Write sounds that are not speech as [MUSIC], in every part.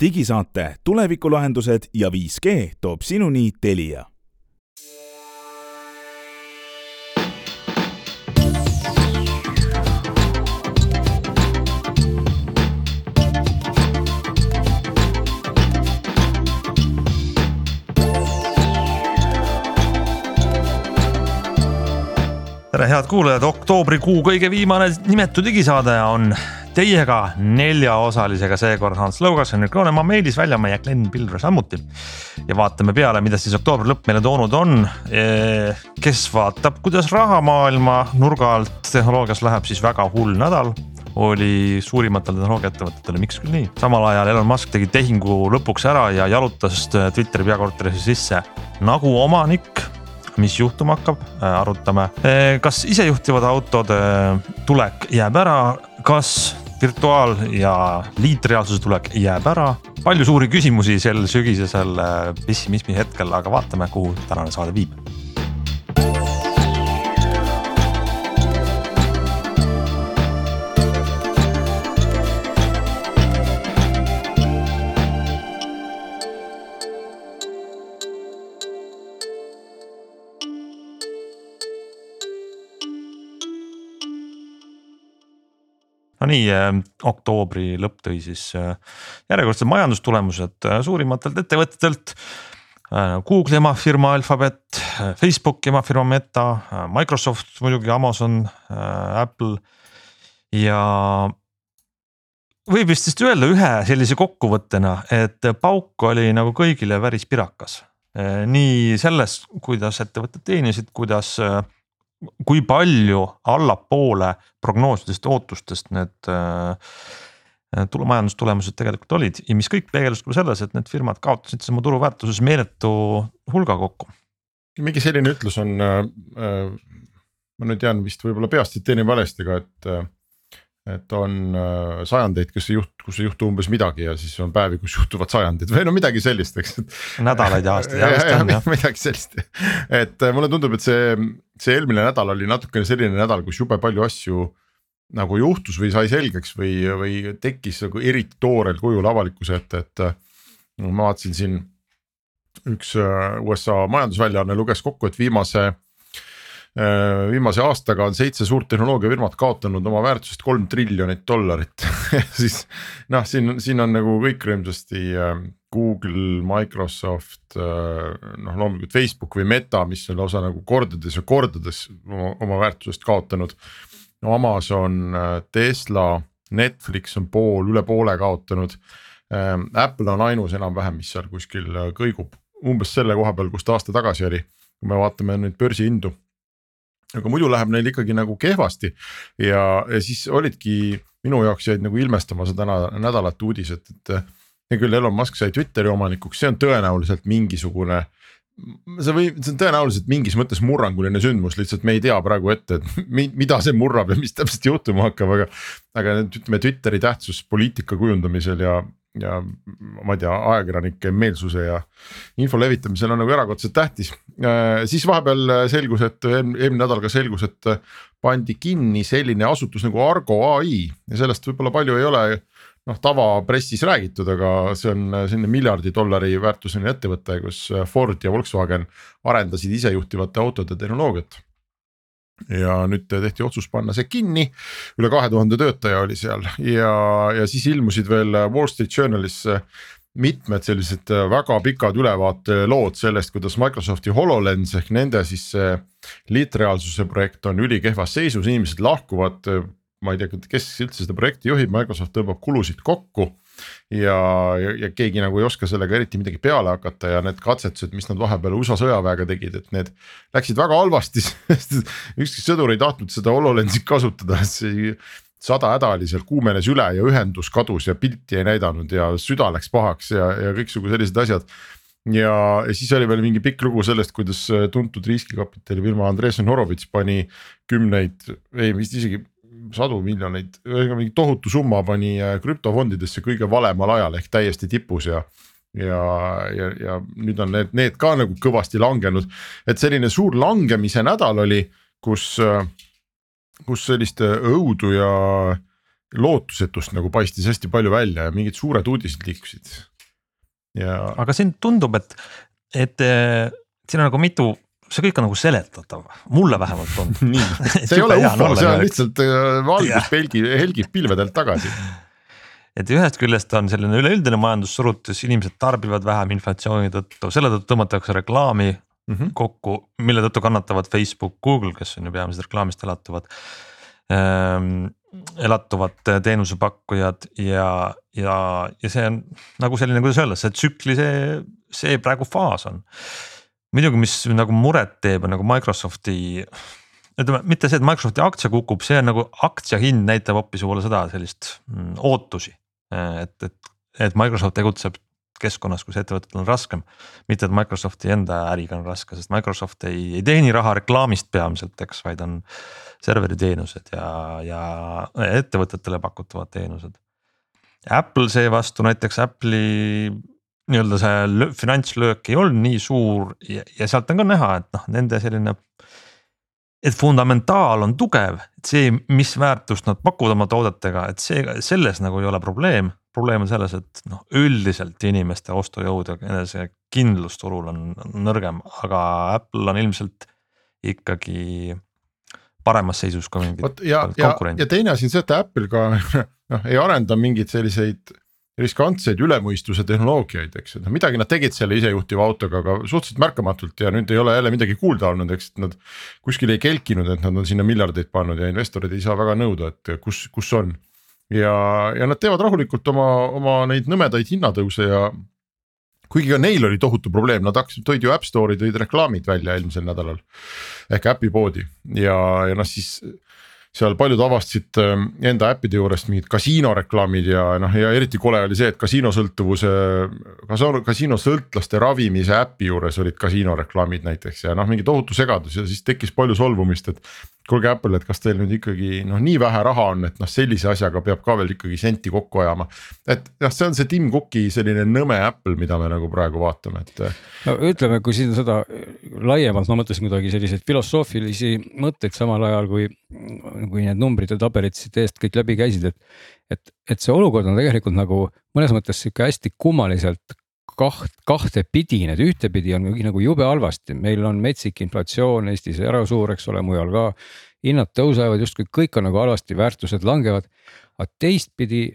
digisaate Tulevikulahendused ja 5G toob sinuni Telia. Tere, head kuulajad, oktoobrikuu kõige viimane nimetu digisaade on teiega neljaosalisega, seekord Hans Lõugas, Henrik Roonemaa, Meelis Väljamäe ja Glen Pilver samuti. ja vaatame peale, mida siis oktoobri lõpp meile toonud on. kes vaatab, kuidas rahamaailma nurga alt tehnoloogias läheb, siis väga hull nädal oli suurimatele tehnoloogiaettevõtetele, miks küll nii, samal ajal Elon Musk tegi tehingu lõpuks ära ja jalutas Twitteri peakorterisse sisse nagu omanik mis juhtuma hakkab, arutame, kas isejuhtivate autode tulek jääb ära, kas virtuaal ja liitreaalsuse tulek jääb ära. palju suuri küsimusi sel sügisesel pessimismi hetkel, aga vaatame, kuhu tänane saade viib Nonii, äh, oktoobri lõpp tõi siis äh, järjekordsed majandustulemused äh, suurimatelt ettevõtetelt. Google emafirma Alphabet, Facebook emafirma Meta, Microsoft muidugi, Amazon, Apple ja võib vist vist öelda ühe sellise kokkuvõttena, et pauk oli nagu kõigile päris pirakas. nii selles, kuidas ettevõtted teenisid, kuidas kui palju allapoole prognoosidest, ootustest need äh, majandustulemused tegelikult olid ja mis kõik peegeldus ka selles, et need firmad kaotasid oma turuväärtuses meeletu hulga kokku. mingi selline ütlus on äh,, äh ma nüüd tean vist võib-olla peast tsiteerin valesti, aga et äh, et on äh, sajandeid, kes ei juht-, kus ei juhtu umbes midagi ja siis on päevi, kus juhtuvad sajandid või no midagi sellist, eks. nädalaid ja aastaid ja on jah. [LAUGHS] midagi sellist, et äh, mulle tundub, et see, see eelmine nädal oli natukene selline nädal, kus jube palju asju nagu juhtus või sai selgeks või, või tekkis nagu eriti toorel kujul avalikkuse ette, et. no ma vaatasin siin üks äh, USA majandusväljaanne luges kokku, et viimase Äh, viimase aastaga on seitse suurt tehnoloogiafirmat kaotanud oma väärtusest kolm triljonit dollarit [LAUGHS] siis noh, siin, siin on nagu kõik rõõmsasti äh, Google, Microsoft, äh, noh loomulikult Facebook või Meta, mis on lausa nagu kordades ja kordades oma, oma väärtusest kaotanud. no Amazon, Tesla, Netflix on pool, üle poole kaotanud. Apple on ainus enam-vähem, mis seal kuskil kõigub umbes selle koha peal, kus ta aasta tagasi oli, kui me vaatame nüüd börsihindu aga muidu läheb neil ikkagi nagu kehvasti ja, ja siis olidki minu jaoks jäid nagu ilmestama seda nädalat uudised, et. hea küll, Elon Musk sai Twitteri omanikuks, see on tõenäoliselt mingisugune see või, see on tõenäoliselt mingis mõttes murranguline sündmus, lihtsalt me ei tea praegu ette, et [LAUGHS] mida see murrab ja mis täpselt juhtuma hakkab, aga. aga ütleme Twitteri tähtsus poliitika kujundamisel ja, ja ma ei tea, ajakirjanike meelsuse ja info levitamisel on nagu erakordselt tähtis. Äh, siis vahepeal selgus, et eelmine nädal ka selgus, et pandi kinni selline asutus nagu Argo ai ja sellest võib-olla palju ei ole noh tavapressis räägitud, aga see on selline miljardi dollari väärtuseline ettevõte, kus Ford ja Volkswagen arendasid isejuhtivate autode tehnoloogiat ja nüüd tehti otsus panna see kinni, üle kahe tuhande töötaja oli seal ja, ja siis ilmusid veel Wall Street Journalis mitmed sellised väga pikad ülevaatelood sellest, kuidas Microsofti HoloLens ehk nende siis see liitreaalsuse projekt on ülikehvas seisus, inimesed lahkuvad. ma ei tea, kes üldse seda projekti juhib, Microsoft tõmbab kulusid kokku ja, ja, ja keegi nagu ei oska sellega eriti midagi peale hakata ja need katsetused, mis nad vahepeal USA sõjaväega tegid, et need läksid väga halvasti [LAUGHS] sest ükski sõdur ei tahtnud seda HoloLensi kasutada, see sada häda oli seal, kuumenes üle ja ühendus kadus ja pilti ei näidanud ja süda läks pahaks ja, ja kõiksugu sellised asjad. ja, ja siis oli veel mingi pikk lugu sellest, kuidas tuntud riskikapitali firma Andresen Horovitš pani kümneid, ei vist isegi sadu miljoneid, ühesõnaga mingi tohutu summa pani äh, krüptofondidesse kõige valemal ajal ehk täiesti tipus ja ja, ja, ja nüüd on need, need ka nagu kõvasti langenud, et selline suur langemise nädal oli, kus, äh, kus sellist õudu ja lootusetust nagu paistis hästi palju välja ja mingid suured uudised liikusid. ja aga siin tundub, et, et siin on nagu mitu, see kõik on nagu seletatav, mulle vähemalt tundub. [LAUGHS] nii, [LAUGHS] see ei ole ufo, see on lihtsalt äh, valguspelgi, helgib pilvedelt tagasi. [LAUGHS] et ühest küljest on selline üleüldine majandussurutis, inimesed tarbivad vähem inflatsiooni tõttu, selle tõttu tõmmatakse reklaami mm -hmm. kokku, mille tõttu kannatavad Facebook, Google, kes on ju peamiselt reklaamist elatuvad ähm, elatuvad teenusepakkujad ja, ja, ja see on nagu selline, kuidas öelda, see tsükli, see, see praegu faas on. Muidugi, mis nagu muret teeb, on nagu Microsofti, ütleme mitte see, et Microsofti aktsia kukub, see on nagu aktsia hind näitab hoopis võib-olla seda sellist mm, ootusi. et, et, et Microsoft tegutseb keskkonnas, kus ettevõtetel on raskem. mitte, et Microsofti enda äriga on raske, sest Microsoft ei, ei teeni raha reklaamist peamiselt, eks, vaid on serveriteenused ja, ja ettevõtetele pakutavad teenused. Apple seevastu näiteks Apple'i nii-öelda see finantslöök ei olnud nii suur ja, ja sealt on ka näha, et noh, nende selline. et fundamentaal on tugev, et see, mis väärtust nad pakuvad oma toodetega, et see, selles nagu ei ole probleem. probleem on selles, et noh, üldiselt inimeste ostujõud ja enesekindlus turul on nõrgem, aga Apple on ilmselt ikkagi paremas seisus ka mingid ja, ja, ja teine asi on see, et Apple ka [LAUGHS] noh, ei arenda mingeid selliseid riskantseid ülemõistuse tehnoloogiaid, eks ju, noh midagi nad tegid selle isejuhtiva autoga, aga suhteliselt märkamatult ja nüüd ei ole jälle midagi kuulda olnud, eks nad. kuskil ei kelkinud, et nad on sinna miljardeid pannud ja investorid ei saa väga nõuda, et kus, kus on. ja, ja nad teevad rahulikult oma, oma neid nõmedaid hinnatõuse ja kuigi ka neil oli tohutu probleem, nad hakkasid, tõid ju App Store'i tõid reklaamid välja eelmisel nädalal. ehk äpipoodi ja, ja noh, siis seal paljud avastasid ähm, enda äppide juurest mingid kasiinoreklaamid ja noh, ja eriti kole oli see, et kasiinosõltuvuse, kasiinosõltlaste ravimise äpi juures olid kasiinoreklaamid näiteks ja noh, mingi tohutu segadus ja siis tekkis palju solvumist, et kuulge Apple, et kas teil nüüd ikkagi noh, nii vähe raha on, et noh, sellise asjaga peab ka veel ikkagi senti kokku ajama. et jah, see on see Tim Cooki selline nõme Apple, mida me nagu praegu vaatame, et. no ütleme, kui siin seda laiemalt, ma mõtlesin kuidagi selliseid filosoofilisi mõtteid samal ajal kui, kui need numbrid ja tabelid siit eest kõik läbi käisid, et. et, et see olukord on tegelikult nagu mõnes mõttes sihuke hästi kummaliselt kaht, kahtepidine, et ühtepidi on nagu jube halvasti, meil on metsik inflatsioon Eestis ära suur, eks ole, mujal ka. hinnad tõusevad justkui kõik on nagu halvasti, väärtused langevad. aga teistpidi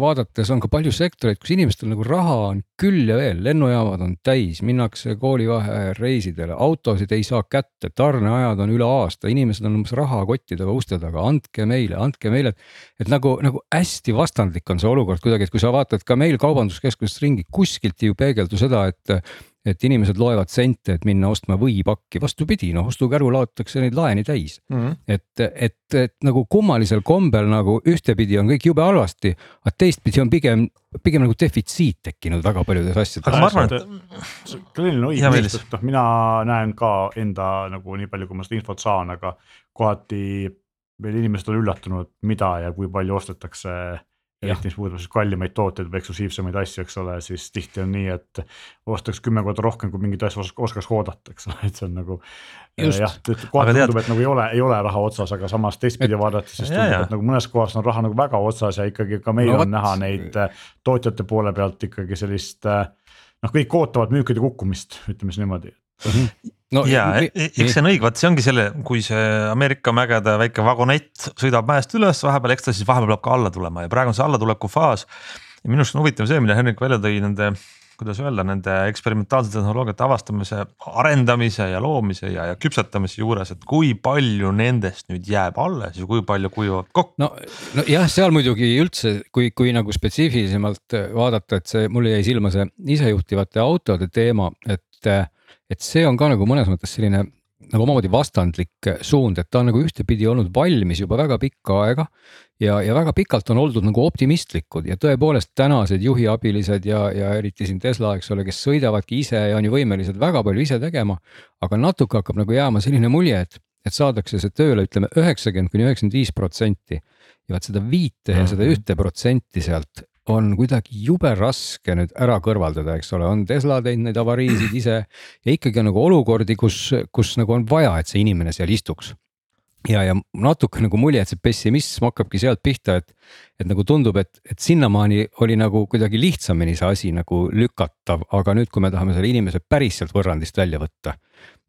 vaadates on ka palju sektoreid, kus inimestel nagu raha on küll ja veel, lennujaamad on täis, minnakse koolivaheajal reisidele, autosid ei saa kätte, tarneajad on üle aasta, inimesed on umbes rahakottidega uste taga, andke meile, andke meile. et nagu, nagu hästi vastandlik on see olukord kuidagi, et kui sa vaatad ka meil kaubanduskeskuses ringi, kuskilt ei ju peegeldu seda, et et inimesed loevad sente, et minna ostma võipakki, vastupidi, noh ostukäru laotakse neid laeni täis mm. -hmm. et, et, et nagu kummalisel kombel nagu ühtepidi on kõik jube halvasti, aga teistpidi on pigem, pigem nagu defitsiit tekkinud väga paljudes asjades. aga ma arvan, et. Glenil on õigus, et noh, mina näen ka enda nagu nii palju, kui ma seda infot saan, aga kohati meil inimesed on üllatunud, mida ja kui palju ostetakse eriti mis puudutab siis kallimaid tooteid või eksklusiivsemaid asju, eks ole, siis tihti on nii, et ostaks kümme korda rohkem, kui mingit asja oskaks oodata, eks ole, [LAUGHS] et see on nagu. jah, kohati tundub, et nagu ei ole, ei ole raha otsas, aga samas teistpidi vaadates siis tundub, et nagu mõnes kohas on raha nagu väga otsas ja ikkagi ka meil no, on võt. näha neid äh, tootjate poole pealt ikkagi sellist. Äh, noh, kõik ootavad müükide kukkumist, ütleme siis niimoodi mm. -hmm no ja e-, eks see on õige, vaat see ongi selle, kui see Ameerika mägede väike vagonett sõidab mäest üles vahepeal, eks ta siis vahepeal peab ka alla tulema ja praegu on see allatuleku faas. ja minu arust on huvitav see, mille Henrik välja tõi nende, kuidas öelda, nende eksperimentaalsete tehnoloogiate avastamise, arendamise ja loomise ja, ja küpsetamise juures, et kui palju nendest nüüd jääb alles ja kui palju kuivab kokku. no, no jah, seal muidugi üldse, kui, kui nagu spetsiifilisemalt vaadata, et see mulle jäi silma see isejuhtivate autode teema, et et see on ka nagu mõnes mõttes selline nagu omamoodi vastandlik suund, et ta on nagu ühtepidi olnud valmis juba väga pikka aega. ja, ja väga pikalt on oldud nagu optimistlikud ja tõepoolest tänased juhiabilised ja, ja eriti siin Tesla, eks ole, kes sõidavadki ise ja on ju võimelised väga palju ise tegema. aga natuke hakkab nagu jääma selline mulje, et, et saadakse see tööle, ütleme üheksakümmend kuni üheksakümmend viis protsenti. ja vaat seda viite ja seda mhm. ühte protsenti sealt on kuidagi jube raske nüüd ära kõrvaldada, eks ole, on Tesla teinud neid avariisid [CLEARS THROAT] ise ja ikkagi on nagu olukordi, kus, kus nagu on vaja, et see inimene seal istuks. ja, ja natuke nagu mulje, et see pessimism hakkabki sealt pihta, et, et nagu tundub, et, et sinnamaani oli nagu kuidagi lihtsamini see asi nagu lükatav, aga nüüd, kui me tahame selle inimese päriselt võrrandist välja võtta,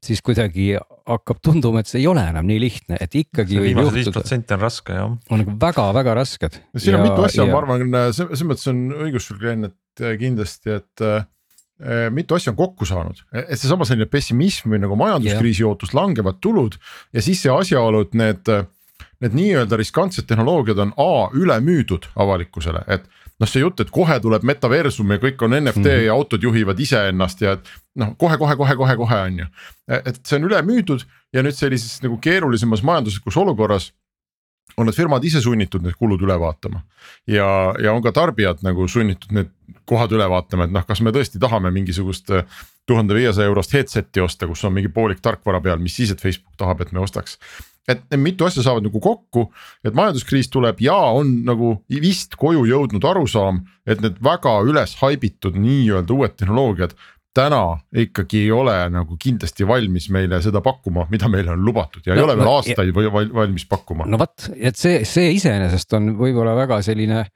siis kuidagi hakkab tunduma, et see ei ole enam nii lihtne, et ikkagi. viimased viis protsenti on raske jah. on nagu väga-väga rasked. siin on mitu asja, ma arvan, selles mõttes on õigus sul Glen, et kindlasti, et Äh, mitu asja on kokku saanud, et seesama selline pessimism või nagu majanduskriisi yeah. ootus, langevad tulud ja siis see asjaolu, et need. Need nii-öelda riskantsed tehnoloogiad on A üle müüdud avalikkusele, et noh, see jutt, et kohe tuleb metaversum ja kõik on NFT mm -hmm. ja autod juhivad iseennast ja et noh kohe, kohe, kohe, kohe, kohe on ju. et see on üle müüdud ja nüüd sellises nagu keerulisemas majanduslikus olukorras on need firmad ise sunnitud need kulud üle vaatama. ja, ja on ka tarbijad nagu sunnitud need kohad üle vaatama, et noh, kas me tõesti tahame mingisugust äh, tuhande viiesaja eurost headset'i osta, kus on mingi poolik tarkvara peal, mis siis, et Facebook tahab, et me ostaks. Et mitu asja saavad nagu kokku, et majanduskriis tuleb ja on nagu vist koju jõudnud arusaam, et need väga üles haibitud nii-öelda uued tehnoloogiad täna ikkagi ei ole nagu kindlasti valmis meile seda pakkuma, mida meile on lubatud ja no, ei ole veel no, aastaid ja... valmis pakkuma. no vot, et see, see iseenesest on võib-olla väga selline eh,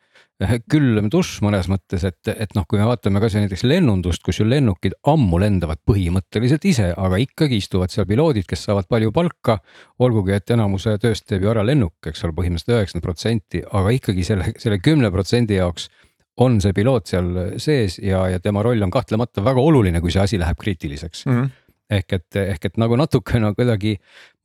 külm dušš mõnes mõttes, et, et noh, kui me vaatame kasvõi näiteks lennundust, kus ju lennukid ammu lendavad põhimõtteliselt ise, aga ikkagi istuvad seal piloodid, kes saavad palju palka. olgugi, et enamuse tööst teeb ju ära lennuk, eks ole, põhimõtteliselt üheksakümmend protsenti, aga ikkagi selle, selle kümne protsendi jaoks on see piloot seal sees ja, ja tema roll on kahtlemata väga oluline, kui see asi läheb kriitiliseks mm. -hmm. Ehk et, ehk et nagu natukene no, kuidagi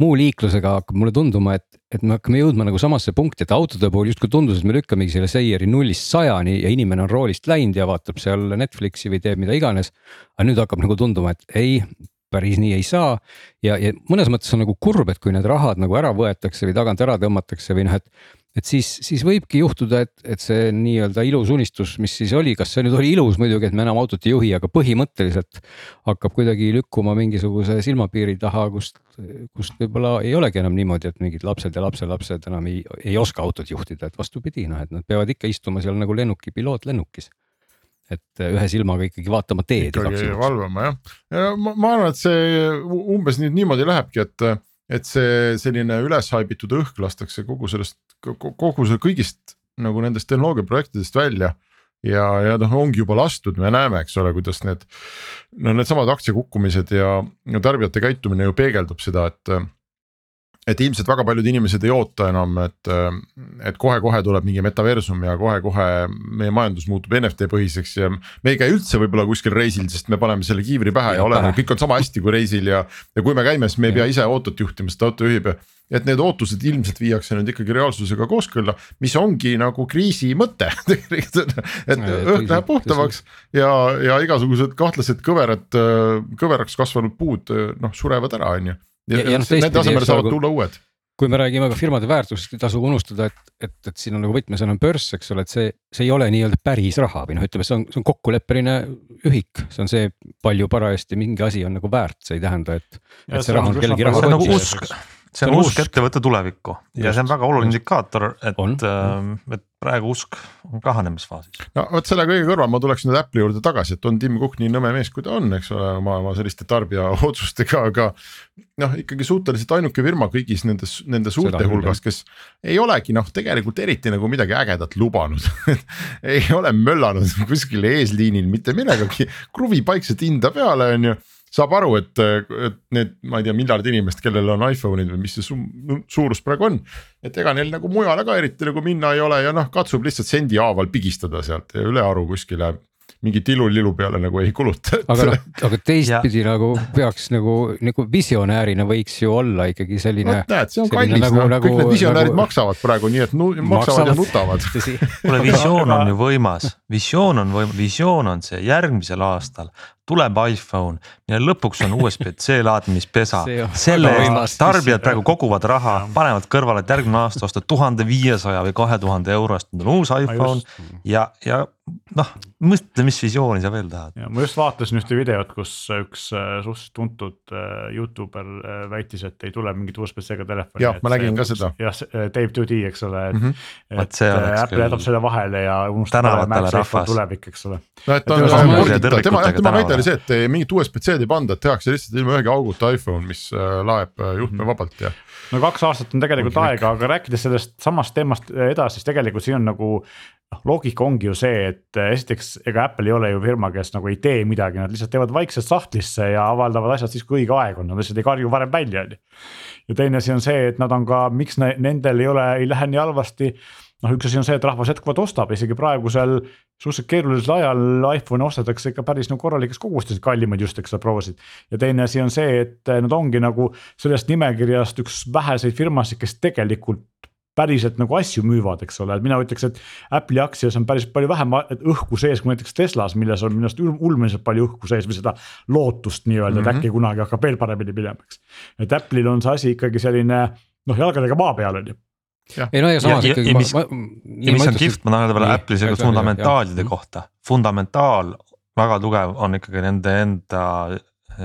muu liiklusega hakkab mulle tunduma, et, et me hakkame jõudma nagu samasse punkti, et autode puhul justkui tundus, et me lükkamegi selle seieri nullist sajani ja inimene on roolist läinud ja vaatab seal Netflixi või teeb mida iganes. aga nüüd hakkab nagu tunduma, et ei, päris nii ei saa ja, ja mõnes mõttes on nagu kurb, et kui need rahad nagu ära võetakse või tagant ära tõmmatakse või noh, et et siis, siis võibki juhtuda, et, et see nii-öelda ilus unistus, mis siis oli, kas see nüüd oli ilus muidugi, et me enam autot ei juhi, aga põhimõtteliselt hakkab kuidagi lükkuma mingisuguse silmapiiri taha, kust, kust võib-olla ei olegi enam niimoodi, et mingid lapsed ja lapselapsed enam ei, ei oska autot juhtida, et vastupidi, noh, et nad peavad ikka istuma seal nagu lennuki piloot lennukis et ühe silmaga ikkagi vaatama teed. ikkagi valvama jah, ja ma, ma arvan, et see umbes nüüd niimoodi lähebki, et, et see selline üles haibitud õhk lastakse kogu sellest kogu see kõigist nagu nendest tehnoloogiaprojektidest välja ja, ja noh, ongi juba lastud, me näeme, eks ole, kuidas need. no needsamad aktsia kukkumised ja, ja tarbijate käitumine ju peegeldab seda, et et ilmselt väga paljud inimesed ei oota enam, et, et kohe-kohe tuleb mingi metaversum ja kohe-kohe meie majandus muutub NFT põhiseks ja. me ei käi üldse võib-olla kuskil reisil, sest me paneme selle kiivri pähe ja, ja oleme, kõik on sama hästi kui reisil ja, ja kui me käime, siis me ei pea ise autot juhtima, sest auto juhib ja. et need ootused ilmselt viiakse nüüd ikkagi reaalsusega kooskõlla, mis ongi nagu kriisi mõte [LAUGHS] tegelikult, et õhk läheb puhtamaks ja, ja igasugused kahtlased kõverad, kõveraks kasvanud puud noh surevad ära, on ju ja, ja, ja noh, nende asemele saavad tulla uued kui me räägime ka firmade väärtusest, ei tasu unustada, et, et, et siin on nagu võtmesõna on börs, eks ole, et see, see ei ole nii-öelda päris raha või noh, ütleme, see on, see on kokkuleppeline ühik, see on see, palju parajasti mingi asi on nagu väärt, see ei tähenda, et, et see raha on kellegi raha. see on nagu usk, see on usk ettevõtte tulevikku ja Just. see on väga oluline indikaator, et, ähm, et praegu usk on kahanemisfaasis. no vot selle kõige kõrval ma tuleks nüüd Apple'i juurde tagasi, et on Tim Cook nii nõme mees, kui ta on, eks ole, oma, oma selliste tarbija otsustega, aga. noh, ikkagi suhteliselt ainuke firma kõigis nendes, nende suurte Seda hulgas, kes ei olegi noh, tegelikult eriti nagu midagi ägedat lubanud [LAUGHS] ei ole möllanud kuskil eesliinil mitte millegagi, kruvipaikset hinda peale, on ju saab aru, et, et need, ma ei tea, miljard inimest, kellel on iPhone'id või mis see su suurus praegu on. et ega neil nagu mujale ka eriti nagu minna ei ole ja noh, katsub lihtsalt sendi haaval pigistada sealt ja ülearu kuskile mingi tilulilu peale nagu ei kuluta. aga noh, [LAUGHS] aga teistpidi nagu peaks nagu, nagu visionäärina võiks ju olla ikkagi selline. näed, see on kallis nagu, no, nagu, kõik need visionäärid nagu... maksavad praegu, nii et nu, maksavad, maksavad ja nutavad. [LAUGHS] kuule, visioon on ju võimas, visioon on võim-, visioon on see järgmisel aastal tuleb iPhone ja lõpuks on USB-C laadimispesa. selle eest tarbijad praegu koguvad raha, panevad kõrvale, et järgmine aasta osta tuhande viiesaja või kahe tuhande euro eest endale uus iPhone ja, ja noh, mõtle, mis visiooni sa veel tahad. ma just vaatasin ühte videot, kus üks äh, suhteliselt tuntud äh, Youtuber äh, väitis, et ei tule mingit USB-C-ga telefoni. jah, ma nägin ka seda. jah, Dave 2D, eks ole, et mm, -hmm. et Apple jätab selle vahele ja unustab ära, Mac tuleb, eks ole. no et ta on, tema, tema väide mõte oli see, et mingit USB-C-d ei panda, et tehakse lihtsalt ilma ühegi auguta iPhone, mis äh, laeb äh, juhtme vabalt ja. no kaks aastat on tegelikult Ongi aega, aga rääkides sellest samast teemast edasi, siis tegelikult siin on nagu noh, loogika ongi ju see, et esiteks ega Apple ei ole ju firma, kes nagu ei tee midagi, nad lihtsalt teevad vaikselt sahtlisse ja avaldavad asjad siis, kui õige aeg on, nad lihtsalt ei karju varem välja, on ju. ja teine asi on see, et nad on ka, miks ne, nendel ei ole, ei lähe nii halvasti noh, üks asi on see, et rahvas jätkuvalt ostab, isegi praegusel suhteliselt keerulisel ajal iPhone'e ostetakse ikka päris nagu korralikes kogustes, kallimaid just, eks sa proovisid. ja teine asi on see, et nad ongi nagu sellest nimekirjast üks väheseid firmasid, kes tegelikult päriselt nagu asju müüvad, eks ole, et mina ütleks, et Apple'i aktsias on päris palju vähem õhku sees kui näiteks Teslas, milles on minu arust ulmeliselt palju õhku sees või seda lootust nii-öelda mm, -hmm. et äkki kunagi hakkab veel paremini minema, eks. et Apple'il on see asi ikkagi selline noh, jalgadega maa peal on ju ei no ja samas ja, ikkagi. ja mis, ma, ma, ja mis on kihvt, ma tahan öelda veel Apple'i sellise fundamentaalide kohta, fundamentaal väga tugev on ikkagi nende enda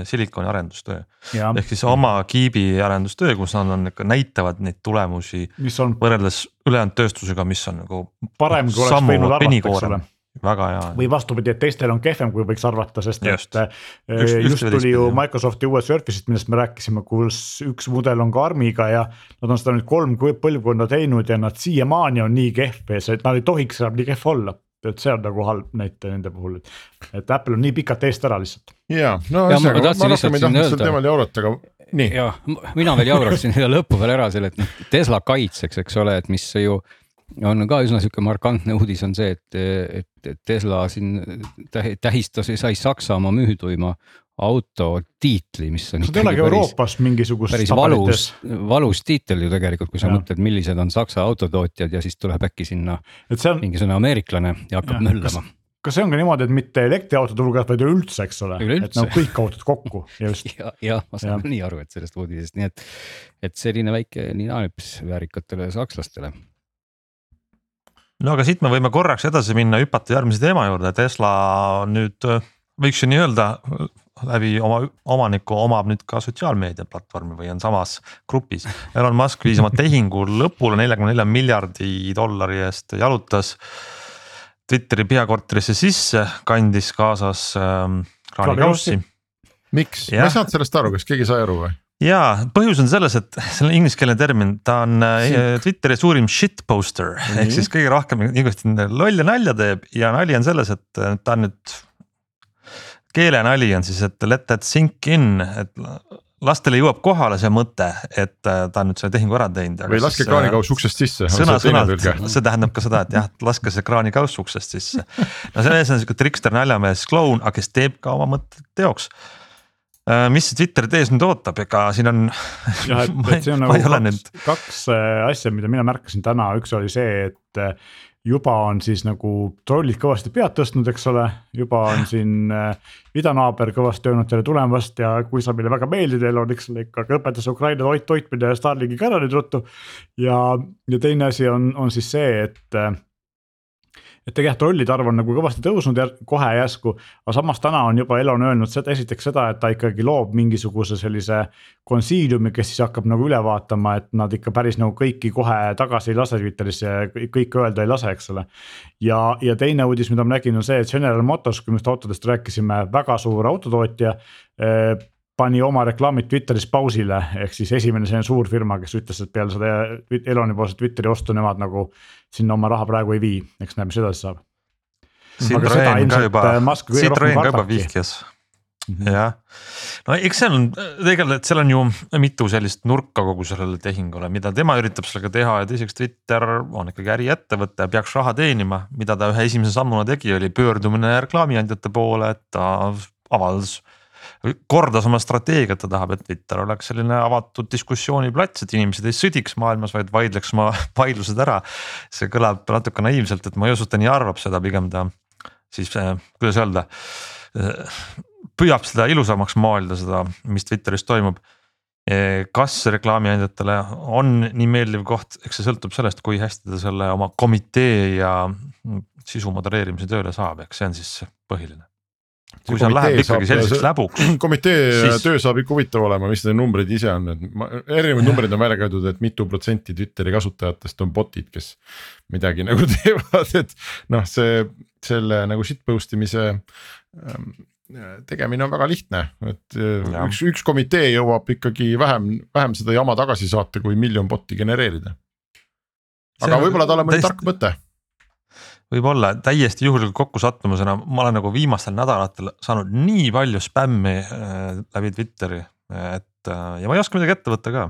silikoni arendustöö. ehk siis oma kiibi arendustöö, kus nad on ikka näitavad neid tulemusi. võrreldes ülejäänud tööstusega, mis on nagu. parem kui oleks võinud arvata, eks ole väga hea. või vastupidi, et teistel on kehvem, kui võiks arvata, sest just. et just, just, just tuli ju Microsofti uued Surface'id, millest me rääkisime, kus üks mudel on ka ARM-iga ja. Nad on seda nüüd kolm põlvkonda teinud ja nad siiamaani on nii kehv ees, et nad ei tohiks enam nii kehv olla et see on nagu halb näite nende puhul, et, et Apple on nii pikalt eest ära lihtsalt. ja, no ühesõnaga, ma rohkem ei tahtnud sel teemal jaurata, aga nii. ja mina veel jauraksin [LAUGHS] siia lõppu veel ära selle, et noh Tesla kaitseks, eks ole, et mis ju on ka üsna sihuke markantne uudis on see, et, et Tesla siin tähistas, sai Saksamaa müüduima auto tiitli, mis on. see ei olegi Euroopas mingisugust. päris valus, valus tiitel ju tegelikult, kui sa ja. mõtled, millised on Saksa autotootjad ja siis tuleb äkki sinna on... mingisugune ameeriklane ja hakkab möllama kas see on ka niimoodi, et mitte elektriautode hulgas, vaid üleüldse, eks ole, et nagu kõik autod kokku just. [LAUGHS] ja, ja ma saan ja. nii aru, et sellest uudisest, nii et, et selline väike ninanips väärikatele sakslastele no aga siit me võime korraks edasi minna, hüpata järgmise teema juurde, Tesla nüüd võiks ju nii öelda läbi oma omaniku omab nüüd ka sotsiaalmeedia platvormi või on samas grupis. Elon Musk viis oma tehingu lõpule neljakümne nelja miljardi dollari eest, jalutas Twitteri peakorterisse sisse, kandis kaasas ähm, kraanikaussi. miks, ma ei saanud sellest aru, kas keegi sai aru või? Ja põhjus on selles, et [LAUGHS] see on ingliskeelne termin, ta on äh, Sink. Twitteri suurim shit poster mm [LAUGHS] -hmm. ehk siis kõige rohkem igasti lolle nalja teeb ja nali on selles, et äh, ta on nüüd. keelenali on siis, et let that sink in, et lastele jõuab kohale see mõte, et äh, ta on nüüd selle tehingu ära teinud. või laske kraanikauss uksest sisse. sõna-sõnalt, see tähendab ka seda, et jah, laske see kraanikauss uksest sisse. [LAUGHS] no see mees on sihuke trikster, naljamees, kloun, aga kes teeb ka oma mõtted teoks Äh, mis Twitter tees nüüd ootab, ega siin on. jah, et, [LAUGHS] et see on nagu kaks, nüüd... kaks äh, asja, mida mina märkasin täna, üks oli see, et äh, juba on siis nagu trollid kõvasti pead tõstnud, eks ole, juba on siin idanaaber kõvasti öelnud tere tulemast ja kui sa meile väga meeldid, Elon, eks ole, ikkagi õpetas Ukraina toit toitmine ja Starlinkiga ära nüüd ruttu. ja, ja teine asi on, on siis see, et et tegelikult trollide arv on nagu kõvasti tõusnud ja kohe järsku. aga samas täna on juba Elon öelnud seda, esiteks seda, et ta ikkagi loob mingisuguse sellise konsiiliumi, kes siis hakkab nagu üle vaatama, et nad ikka päris nagu kõiki kohe tagasi ei lase Twitterisse ja kõike öelda ei lase, eks ole. ja, ja teine uudis, mida ma nägin, on see, et General Motors, kui me just autodest rääkisime, väga suur autotootja eh, pani oma reklaamid Twitteris pausile, ehk siis esimene selline suur firma, kes ütles, et peale seda Eloni poolset Twitteri ostu nemad nagu sinna oma raha praegu ei vii, eks näeme, mis edasi saab. Citroen ka juba, äh, Citroen ka juba vihjas mm -hmm. jah, no eks seal on tegelikult, seal on ju mitu sellist nurka kogu sellele tehingule, mida tema üritab sellega teha ja teiseks Twitter on ikkagi äriettevõte ja peaks raha teenima. mida ta ühe esimese sammuna tegi, oli pöördumine reklaamiandjate poole, et ta avaldas kordas oma strateegiat, ta tahab, et Twitter oleks selline avatud diskussiooniplats, et inimesed ei sõdiks maailmas, vaid vaidleks oma [LAUGHS] vaidlused ära. see kõlab natuke naiivselt, et ma ei usu, et ta nii arvab seda, pigem ta siis äh, kuidas öelda äh, püüab seda ilusamaks maalida, seda, mis Twitteris toimub. Äh, kas reklaamiandjatele on nii meeldiv koht, eks see sõltub sellest, kui hästi ta selle oma komitee ja sisu modereerimise tööle saab, eks see on siis põhiline kui seal läheb ikkagi selliseks läbuks. [CLEARS THROAT] komitee siis... töö saab ikka huvitav olema, mis need numbrid ise on, et ma, erinevaid numbreid on välja käidud, et mitu protsenti Twitteri kasutajatest on bot'id, kes midagi nagu [LAUGHS] teevad, et noh, see selle nagu shitpost imise ähm, tegemine on väga lihtne, et ja. üks, üks komitee jõuab ikkagi vähem, vähem seda jama tagasi saata, kui miljon bot'i genereerida. aga võib-olla tal on mõni tark mõte. Võib-olla täiesti juhuslikult kokkusattumusena, ma olen nagu viimastel nädalatel saanud nii palju spämmi äh, läbi Twitteri, et äh, ja ma ei oska midagi ette võtta ka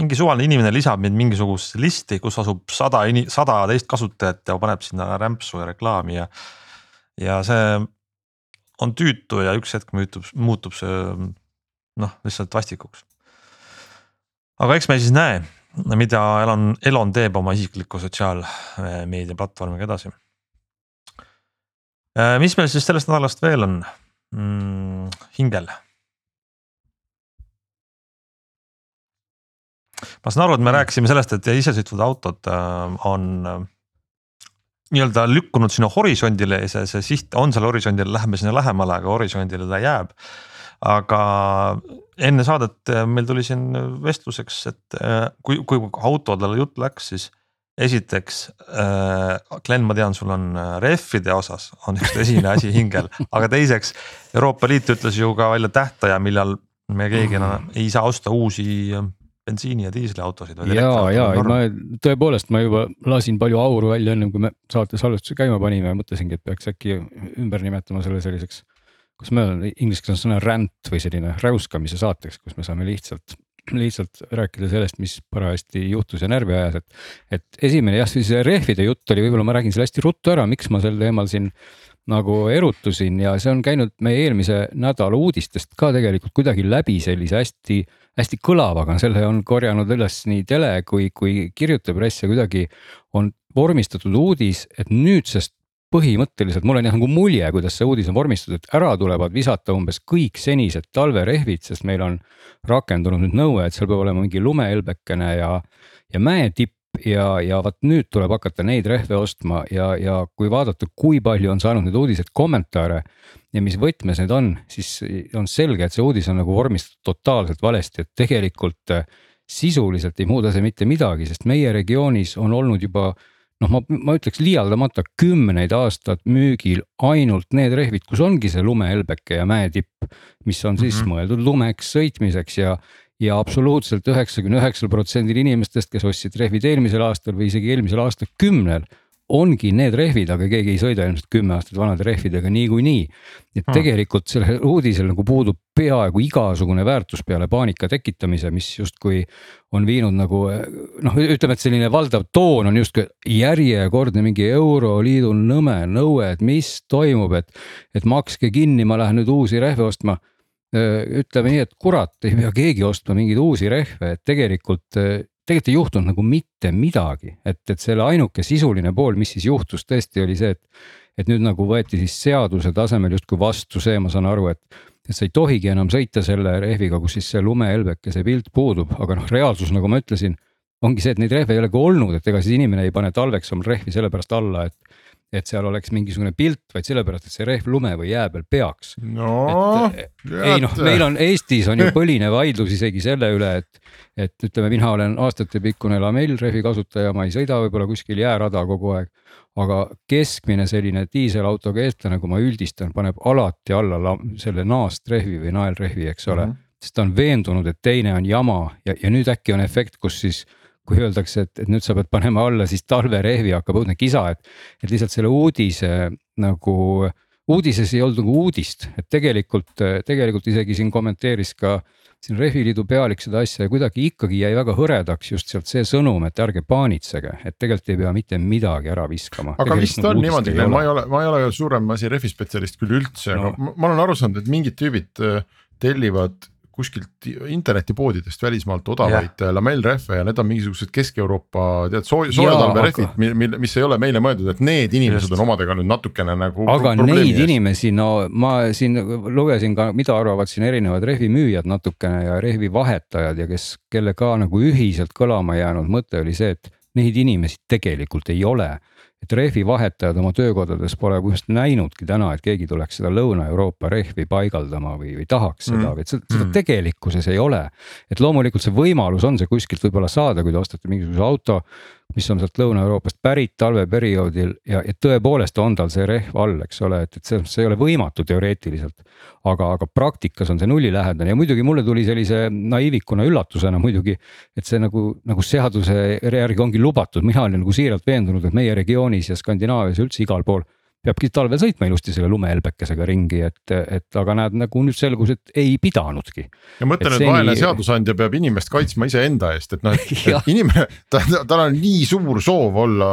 mingi suvaline inimene lisab mind mingisugusesse listi, kus asub sada, sada teist kasutajat ja paneb sinna rämpsu ja reklaami ja. ja see on tüütu ja üks hetk muutub, muutub see noh, lihtsalt vastikuks. aga eks me siis näe, mida Elon, Elon teeb oma isikliku sotsiaalmeedia platvormiga edasi. Äh, mis meil siis sellest nädalast veel on mm,? hingel. ma saan aru, et me rääkisime sellest, et isesõitvad autod äh, on nii-öelda lükkunud sinna horisondile ja see, see siht on seal horisondil, läheme sinna lähemale, aga horisondile ta jääb. aga enne saadet äh, meil tuli siin vestluseks, et äh, kui, kui autodele jutt läks, siis esiteks äh,, Glen, ma tean, sul on rehvide osas on üks tõsine asi hingel, [LAUGHS] aga teiseks Euroopa Liit ütles ju ka välja tähtaja, millal me keegi enam ei saa osta uusi bensiini ja diisliautosid. ja, ja ma tõepoolest, ma juba lasin palju auru välja ennem kui me saate salvestuse käima panime ja mõtlesingi, et peaks äkki ümber nimetama selle selliseks. kus me oleme, inglise keeles on sõna rant või selline räuskamise saateks, kus me saame lihtsalt, lihtsalt rääkida sellest, mis parajasti juhtus ja närvi ajas, et. et esimene jah, siis rehvide jutt oli, võib-olla ma räägin selle hästi ruttu ära, miks ma sel teemal siin nagu erutusin ja see on käinud meie eelmise nädala uudistest ka tegelikult kuidagi läbi sellise hästi, hästi kõlavaga, selle on korjanud üles nii tele kui, kui kirjutav press ja kuidagi on vormistatud uudis, et nüüdsest põhimõtteliselt mul on jah nagu mulje, kuidas see uudis on vormistatud, et ära tulevad visata umbes kõik senised talverehvid, sest meil on rakendunud nüüd nõue, et seal peab olema mingi lumehelbekene ja, ja mäetipp ja, ja vot nüüd tuleb hakata neid rehve ostma ja, ja kui vaadata, kui palju on saanud need uudised kommentaare ja mis võtmes need on, siis on selge, et see uudis on nagu vormistatud totaalselt valesti, et tegelikult sisuliselt ei muuda see mitte midagi, sest meie regioonis on olnud juba noh, ma, ma ütleks liialdamata kümneid aastaid müügil ainult need rehvid, kus ongi see lumehelbeke ja mäetipp, mis on siis mm -hmm. mõeldud lumeks sõitmiseks ja ja absoluutselt üheksakümne üheksal protsendil inimestest, kes ostsid rehvid eelmisel aastal või isegi eelmisel aastakümnel ongi need rehvid, aga keegi ei sõida ilmselt kümme aastat vanade rehvidega niikuinii. et hmm. tegelikult sellel uudisel nagu puudub peaaegu igasugune väärtus peale paanika tekitamise, mis justkui on viinud nagu noh, ütleme, et selline valdav toon on justkui järjekordne mingi euroliidu nõme nõue, et mis toimub, et, et makske kinni, ma lähen nüüd uusi rehve ostma ütleme nii, et kurat, ei pea keegi ostma mingeid uusi rehve, et tegelikult, tegelikult ei juhtunud nagu mitte midagi, et, et selle ainuke sisuline pool, mis siis juhtus, tõesti oli see, et. et nüüd nagu võeti siis seaduse tasemel justkui vastu see, ma saan aru, et, et sa ei tohigi enam sõita selle rehviga, kus siis see lumehelbekese pilt puudub, aga noh, reaalsus, nagu ma ütlesin ongi see, et neid rehve ei olegi olnud, et ega siis inimene ei pane talveks oma rehvi sellepärast alla, et et seal oleks mingisugune pilt, vaid sellepärast, et see rehv lume või jää peal peaks. no. ei noh, meil on Eestis on ju [LAUGHS] põline vaidlus isegi selle üle, et, et ütleme, mina olen aastatepikkune lamellrehvi kasutaja, ma ei sõida võib-olla kuskil jäärada kogu aeg. aga keskmine selline diiselautoga eestlane, kui ma üldistan, paneb alati alla selle naastrehvi või naelrehvi, eks ole mm. -hmm. sest ta on veendunud, et teine on jama ja, ja nüüd äkki on efekt, kus siis kui öeldakse, et, et nüüd sa pead panema alla siis talverehvi, hakkab õudne kisa, et, et lihtsalt selle uudise nagu, uudises ei olnud nagu uudist, et tegelikult, tegelikult isegi siin kommenteeris ka siin Rehviliidu pealik seda asja ja kuidagi ikkagi jäi väga hõredaks just sealt see sõnum, et ärge paanitsege, et tegelikult ei pea mitte midagi ära viskama. aga vist nagu on niimoodi, ma ei ole, ma ei ole suurem asi rehvi spetsialist küll üldse no., aga ma olen aru saanud, et mingid tüübid äh, tellivad kuskilt internetipoodidest välismaalt odavaid yeah. lamellrehve ja need on mingisugused Kesk-Euroopa tead sooj, soojatalverehvid aga..., mil, mis ei ole meile mõeldud, et need inimesed Just. on omadega nüüd natukene nagu. aga neid eest. inimesi, no ma siin lugesin ka, mida arvavad siin erinevad rehvimüüjad natukene ja rehvivahetajad ja kes, kelle ka nagu ühiselt kõlama jäänud mõte oli see, et neid inimesi tegelikult ei ole et rehvi vahetajad oma töökodades pole just näinudki täna, et keegi tuleks seda Lõuna-Euroopa rehvi paigaldama või, või tahaks seda mm., et seda, seda mm. tegelikkuses ei ole. et loomulikult see võimalus on see kuskilt võib-olla saada, kui te ostate mingisuguse auto mis on sealt Lõuna-Euroopast pärit talveperioodil ja, ja tõepoolest on tal see rehv all, eks ole, et, et selles mõttes ei ole võimatu teoreetiliselt. aga, aga praktikas on see nullilähedane ja muidugi mulle tuli sellise naiivikuna üllatusena muidugi, et see nagu, nagu seaduse järgi ongi lubatud, mina olin nagu siiralt veendunud, et meie regioonis ja Skandinaavias üldse igal pool peabki talvel sõitma ilusti selle lumehelbekesega ringi, et, et aga näed, nagu nüüd selgus, et ei pidanudki. ja mõtle nüüd, vaene nii... seadusandja peab inimest kaitsma iseenda eest, et noh, et [LAUGHS] inimene, ta, tal on nii suur soov olla,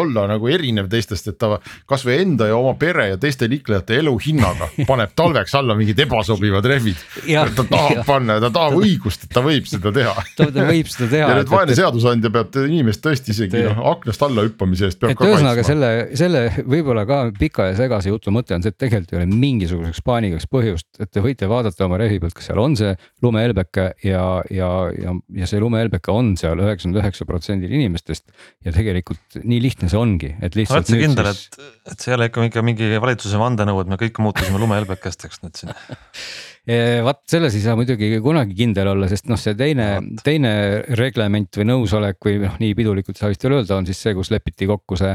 olla nagu erinev teistest, et ta kasvõi enda ja oma pere ja teiste liiklejate elu hinnaga [LAUGHS] paneb talveks alla mingid ebasobivad rehvid. ta tahab ja. panna ja ta tahab õigust, et ta võib seda teha. [LAUGHS] ta võib seda teha. ja nüüd vaene et, seadusandja peab inimest tõesti isegi noh aknast alla hüppamise eest peab et ka kaitsma. ühesõnaga selle, selle võib-olla ka pika ja segase jutu mõte on see, et tegelikult ei ole mingisuguseks paanigaks põhjust, et te võite vaadata oma rehvi pealt, kas seal on see lumehelbeke ja, ja, ja, ja see lumehelbeke on seal üheksakümmend üheksa protsendil inimestest. ja tegelikult nii lihtne see ongi, et lihtsalt. oled sa kindel siis..., et, et see ei ole ikka mingi, mingi valitsuse vandenõu, et me kõik muutusime lumehelbekesteks nüüd siin [LAUGHS] vaat selles ei saa muidugi kunagi kindel olla, sest noh, see teine, teine reglement või nõusolek või noh, nii pidulikult ei saa vist veel öelda, on siis see, kus lepiti kokku see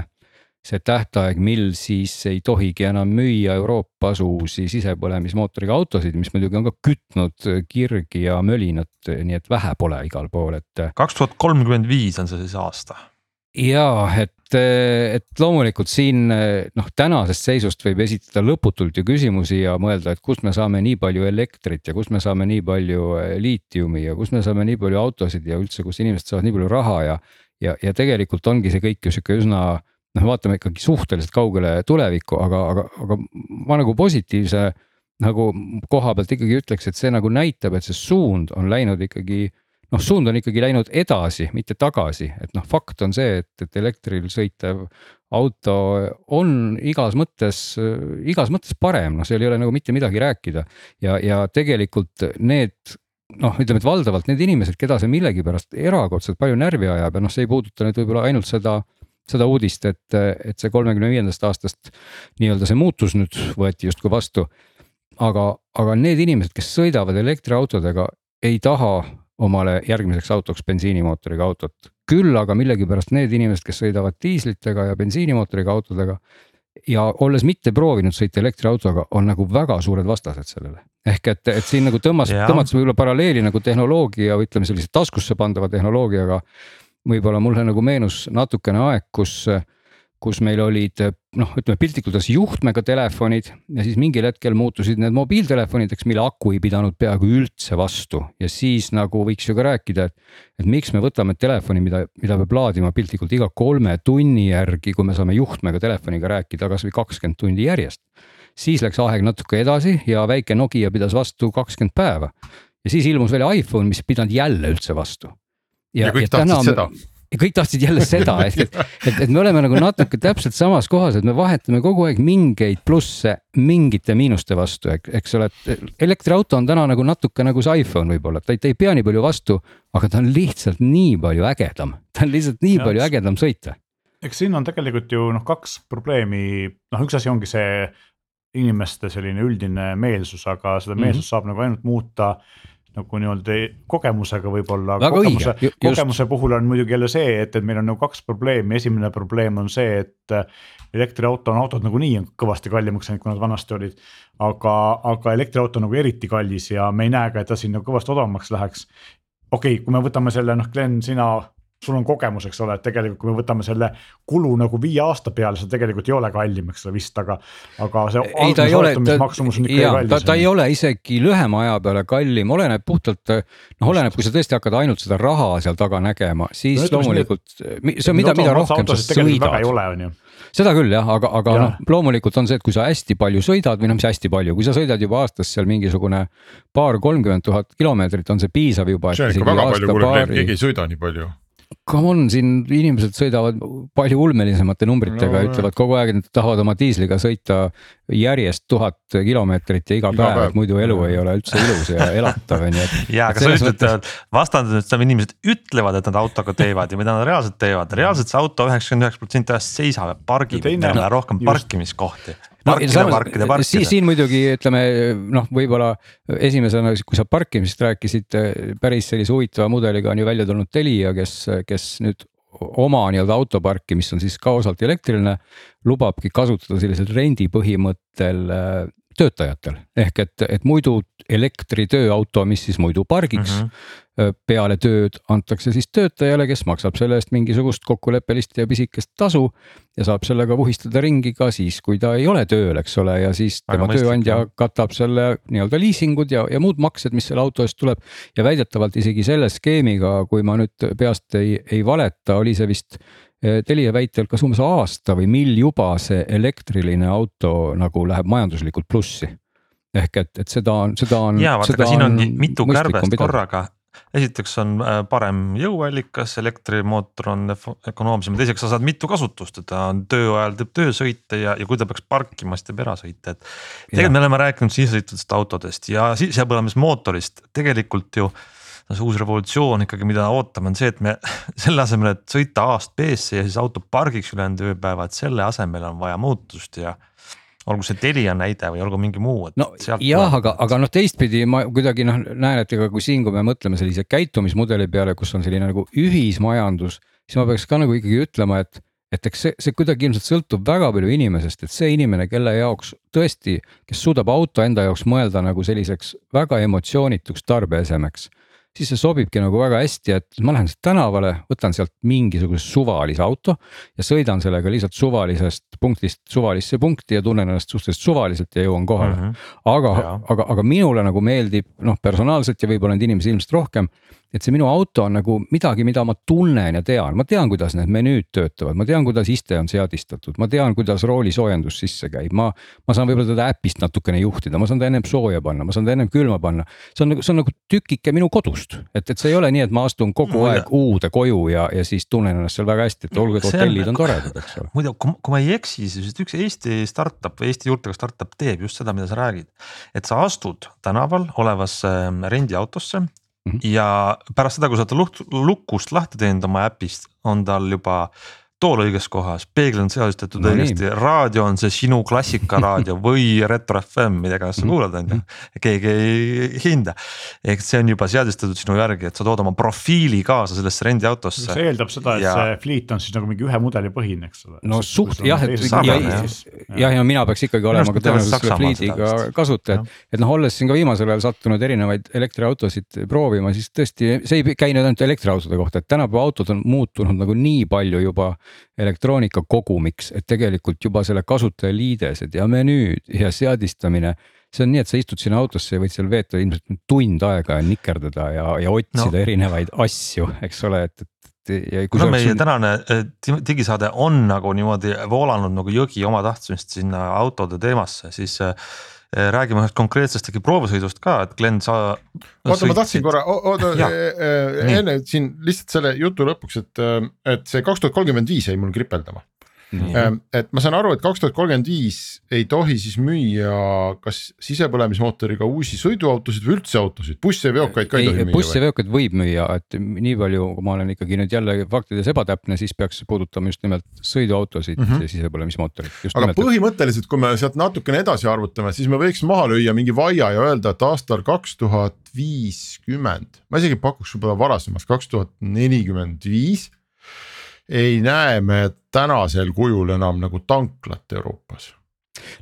see tähtaeg, mil siis ei tohigi enam müüa Euroopas uusi sisepõlemismootoriga autosid, mis muidugi on ka kütnud kirgi ja mölinat, nii et vähe pole igal pool, et. kaks tuhat kolmkümmend viis on see siis aasta. ja et, et loomulikult siin noh, tänasest seisust võib esitada lõputult ju küsimusi ja mõelda, et kust me saame nii palju elektrit ja kust me saame nii palju liitiumi ja kust me saame nii palju autosid ja üldse, kust inimesed saavad nii palju raha ja. ja, ja tegelikult ongi see kõik ju sihuke üsna noh, vaatame ikkagi suhteliselt kaugele tulevikku, aga, aga, aga ma nagu positiivse nagu koha pealt ikkagi ütleks, et see nagu näitab, et see suund on läinud ikkagi noh, suund on ikkagi läinud edasi, mitte tagasi, et noh, fakt on see, et, et elektril sõitev auto on igas mõttes, igas mõttes parem, noh, seal ei ole nagu mitte midagi rääkida. ja, ja tegelikult need noh, ütleme, et valdavalt need inimesed, keda see millegipärast erakordselt palju närvi ajab ja noh, see ei puuduta nüüd võib-olla ainult seda seda uudist, et, et see kolmekümne viiendast aastast nii-öelda see muutus nüüd võeti justkui vastu. aga, aga need inimesed, kes sõidavad elektriautodega, ei taha omale järgmiseks autoks bensiinimootoriga autot. küll aga millegipärast need inimesed, kes sõidavad diislitega ja bensiinimootoriga autodega ja olles mitte proovinud sõita elektriautoga, on nagu väga suured vastased sellele. ehk et, et siin nagu tõmbas, tõmmati võib-olla paralleeli nagu tehnoloogia või ütleme sellise taskusse pandava tehnoloogiaga võib-olla mulle nagu meenus natukene aeg, kus, kus meil olid noh, ütleme piltlikult öeldes juhtmega telefonid ja siis mingil hetkel muutusid need mobiiltelefonideks, mille aku ei pidanud peaaegu üldse vastu. Ja siis nagu võiks ju ka rääkida, et, et miks me võtame telefoni, mida, mida peab laadima piltlikult iga kolme tunni järgi, kui me saame juhtmega telefoniga rääkida kasvõi kakskümmend tundi järjest. siis läks aeg natuke edasi ja väike Nokia pidas vastu kakskümmend päeva. Ja siis ilmus välja iPhone, mis ei pidanud jälle üldse vastu ja, ja kõik ja tahtsid seda ja kõik tahtsid jälle seda, ehk et, et, et me oleme nagu natuke täpselt samas kohas, et me vahetame kogu aeg mingeid plusse mingite miinuste vastu, eks ole, et elektriauto on täna nagu natuke nagu see iPhone võib-olla, ta ei, ta ei pea nii palju vastu, aga ta on lihtsalt nii palju ägedam, ta on lihtsalt nii ja, palju ägedam sõita. eks siin on tegelikult ju noh, kaks probleemi, noh, üks asi ongi see inimeste selline üldine meelsus, aga seda meelsust mm -hmm. saab nagu ainult muuta nagu nii-öelda kogemusega võib-olla. kogemuse, kogemuse puhul on muidugi jälle see, et, et meil on nagu kaks probleemi, esimene probleem on see, et elektriauto on autod nagunii on kõvasti kallimaks läinud, kui nad vanasti olid. aga, aga elektriauto on nagu eriti kallis ja me ei näe ka, et ta siin nagu kõvasti odavamaks läheks. okei okay,, kui me võtame selle noh, Glen, sina sul on kogemus, eks ole, et tegelikult kui me võtame selle kulu nagu viie aasta peale, see tegelikult ei ole kallim, eks ole vist, aga. aga see algusootamismaksumus on ikka kallis. ta, ta ei ole isegi lühema aja peale kallim, oleneb puhtalt, noh, oleneb, kui sa tõesti hakkad ainult seda raha seal taga nägema, siis no, loomulikult, see on mida, mida rohkem sa sõidad seda küll jah, aga, aga ja. noh, loomulikult on see, et kui sa hästi palju sõidad või noh, mis hästi palju, kui sa sõidad juba aastas seal mingisugune paar, kolmkümmend tuhat kilomeetrit, on see piisav juba. see on ikka väga palju, kuule, keegi ei sõida nii palju come on, siin inimesed sõidavad palju ulmelisemate numbritega no,, ütlevad kogu aeg, et nad tahavad oma diisliga sõita järjest tuhat kilomeetrit ja iga, päev, et muidu elu ei ole üldse ilus ja [LAUGHS] elatav on ju. ja, aga sa ütled mõttes..., vastandused, seda inimesed ütlevad, et nad autoga teevad ja mida nad reaalselt teevad, reaalselt see auto üheksakümmend üheksa protsenti ajast seisab ja pargib, meil on rohkem just... parkimiskohti no,, parkida, parkida. siin muidugi ütleme noh, võib-olla esimesena, kui sa parkimisest rääkisid, päris sellise huvitava mudeliga on ju välja tulnud Telia, kes, kes nüüd oma nii-öelda autoparki, mis on siis ka osalt elektriline, lubabki kasutada sellisel rendi põhimõttel äh, töötajatel ehk et, et muidu elektritööauto, mis siis muidu pargiks mm. -hmm peale tööd antakse siis töötajale, kes maksab selle eest mingisugust kokkuleppelist ja pisikest tasu. ja saab sellega vuhistada ringi ka siis, kui ta ei ole tööl, eks ole, ja siis tema Väga tööandja mõistlik, katab selle nii-öelda liisingud ja, ja muud maksed, mis selle auto eest tuleb. ja väidetavalt isegi selle skeemiga, kui ma nüüd peast ei, ei valeta, oli see vist Telia väitel kas umbes aasta või mil juba see elektriline auto nagu läheb majanduslikult plussi. ehk et, et seda on, seda on. ja vaata, aga siin on mitu kärbest korraga. esiteks on äh, parem jõuallikas, elektrimootor on ökonoomsem, teiseks sa saad mitu kasutust, et ta on töö ajal teeb töösõite ja, ja kui ta peaks parkima, siis teeb erasõite, et. tegelikult me oleme rääkinud sisesõitvatest autodest ja sisepõlemismootorist tegelikult ju see uus revolutsioon ikkagi, mida ootame, on see, et me [LAUGHS] selle asemel, et sõita A-st B-sse ja siis auto pargiks ülejäänud ööpäeva, et selle asemel on vaja muutust ja olgu see Telia näide või olgu mingi muu. no jah, aga, aga noh, teistpidi ma kuidagi noh näen, et ega kui siin, kui me mõtleme sellise käitumismudeli peale, kus on selline nagu ühismajandus, siis ma peaks ka nagu ikkagi ütlema, et et eks see, see kuidagi ilmselt sõltub väga palju inimesest, et see inimene, kelle jaoks tõesti, kes suudab auto enda jaoks mõelda nagu selliseks väga emotsioonituks tarbeesemeks siis see sobibki nagu väga hästi, et ma lähen tänavale, võtan sealt mingisuguse suvalise auto ja sõidan sellega lihtsalt suvalisest punktist suvalisse punkti ja tunnen ennast suhteliselt suvaliselt ja jõuan kohale mm. -hmm. aga, aga, aga minule nagu meeldib noh, personaalselt ja võib-olla neid inimesi ilmselt rohkem et see minu auto on nagu midagi, mida ma tunnen ja tean, ma tean, kuidas need menüüd töötavad, ma tean, kuidas iste on seadistatud, ma tean, kuidas roolisoojendus sisse käib, ma. ma saan võib-olla teda äpist natukene juhtida, ma saan ta ennem sooja panna, ma saan ta ennem külma panna. see on nagu, see on nagu tükike minu kodust, et, et see ei ole nii, et ma astun kogu no, aeg uude koju ja, ja siis tunnen ennast seal väga hästi, et olgu, et hotellid on toredad, eks ole. muide, kui ma ei eksi, siis üks Eesti startup või Eesti juurtega startup teeb just seda, mida sa räägid. et sa astud tänaval olevasse rendiautosse Mm -hmm. ja pärast seda, kui sa oled lukust lahti teinud oma äpist, on tal juba tool õiges kohas, peegel on seadistatud no, õigesti, raadio on see sinu klassikaraadio [LAUGHS] või Retro FM, mida iganes sa mhm. kuulad, on ju. keegi ei hinda, ehk see on juba seadistatud sinu järgi, et sa tood oma profiili kaasa sellesse rendiautosse. see eeldab seda, et ja... see fleet on siis nagu mingi ühe mudeli põhine, eks ole. no suht jah, et ja, jah, ja mina peaks ikkagi olema ka tõenäoliselt selle fleet'iga kasutaja, et, et noh, olles siin ka viimasel ajal sattunud erinevaid elektriautosid proovima, siis tõesti see ei käi nüüd ainult elektriautode kohta, et tänapäeva autod on muutunud nagu nii palju juba elektroonika kogumiks, et tegelikult juba selle kasutajaliidesed ja menüüd ja seadistamine see on nii, et sa istud sinna autosse ja võid seal veeta ilmselt tund aega ja nikerdada ja, ja otsida no. erinevaid asju, eks ole, et, et. kuna meie sun... tänane digisaade on nagu niimoodi voolanud nagu jõgi oma tahtmist sinna autode teemasse, siis Eh, räägime ühest konkreetsest äkki proovasõidust ka, et Glen, sa. oota, ma tahtsin korra, oota eh, eh, enne siin lihtsalt selle jutu lõpuks, et, et see kaks tuhat kolmkümmend viis jäi mul kripeldama Mm. et ma saan aru, et kaks tuhat kolmkümmend viis ei tohi siis müüa kas sisepõlemismootoriga uusi sõiduautosid või üldse autosid, busse ja veokaid ka ei, ei tohi müüa? busse ja veokaid võib müüa, et nii palju, kui ma olen ikkagi nüüd jälle faktides ebatäpne, siis peaks puudutama just nimelt sõiduautosid mm -hmm. sisepõlemismootorid. aga nimelt, põhimõtteliselt, kui me sealt natukene edasi arvutame, siis me võiks maha lüüa mingi vaia ja öelda, et aastal kaks tuhat viiskümmend, ma isegi pakuks võib-olla varasemast, kaks tuhat nelikümmend viis ei näe me tänasel kujul enam nagu tanklat Euroopas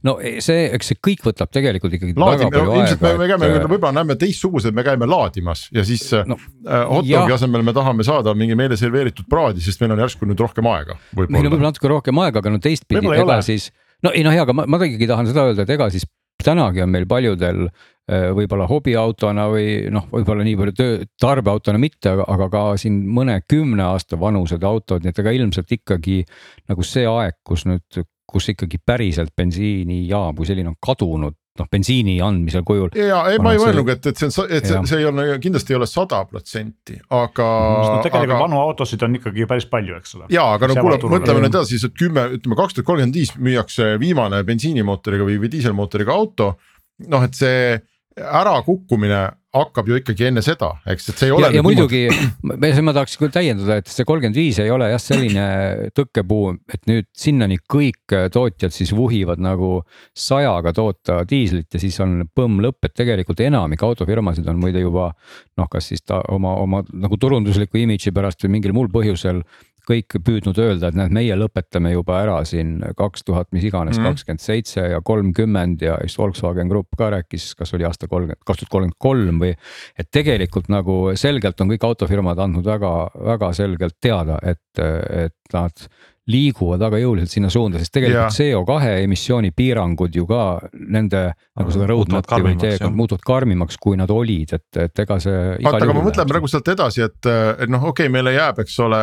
no e, see, eks see kõik võtab tegelikult ikkagi Laadim, väga palju aega. me käime et..., võib-olla näeme teistsugused, me käime laadimas ja siis no, äh, hot dogi asemel me tahame saada mingi meile serveeritud praadi, sest meil on järsku nüüd rohkem aega. meil on võib-olla natuke rohkem aega, aga no teistpidi, ega siis no ei noh, jaa, aga ma, ma ikkagi tahan seda öelda, et ega siis tänagi on meil paljudel äh, võib-olla hobiautona või noh, võib-olla nii palju töö, tarbeautona mitte, aga, ka siin mõne kümne aasta vanused autod, nii et ega ilmselt ikkagi nagu see aeg, kus nüüd, kus ikkagi päriselt bensiinijaam kui selline on kadunud noh, bensiini andmisel kujul. ja ei, ma ei mõelnudki, et, et see on, et see, see ei ole, kindlasti ei ole sada protsenti, aga no,. tegelikult aga... vanu autosid on ikkagi päris palju, eks ole. ja, aga no kuule, mõtleme nüüd edasi, siis et kümme, ütleme kaks tuhat kolmkümmend viis müüakse viimane bensiinimootoriga või, või diiselmootoriga auto. noh, et see ärakukkumine hakkab ju ikkagi enne seda, eks, et see ei ole. ja, ja muidugi, [CLEARS THROAT] ma tahaks küll täiendada, et see kolmkümmend viis ei ole jah selline tõkkepuu, et nüüd sinnani kõik tootjad siis vuhivad nagu sajaga toota diislit ja siis on põmm lõpp, et tegelikult enamik autofirmasid on muide juba noh, kas siis ta oma, oma nagu turundusliku imidži pärast või mingil muul põhjusel kõik püüdnud öelda, et näed, meie lõpetame juba ära siin kaks tuhat, mis iganes, Mhm. kakskümmend seitse ja kolmkümmend ja siis Volkswagen Grupp ka rääkis, kas oli aasta kolmkümmend, kaks tuhat kolmkümmend kolm või. et tegelikult nagu selgelt on kõik autofirmad andnud väga-väga selgelt teada, et, et nad liiguvad väga jõuliselt sinna suunda, sest tegelikult CO2 emissiooni piirangud ju ka nende nagu seda roadmap'i või karmimaks, teekond muutuvad karmimaks, kui nad olid, et, et ega see. vaata, aga ma mõtlen praegu sealt edasi, et, et noh, okei okay,, meile jääb, eks ole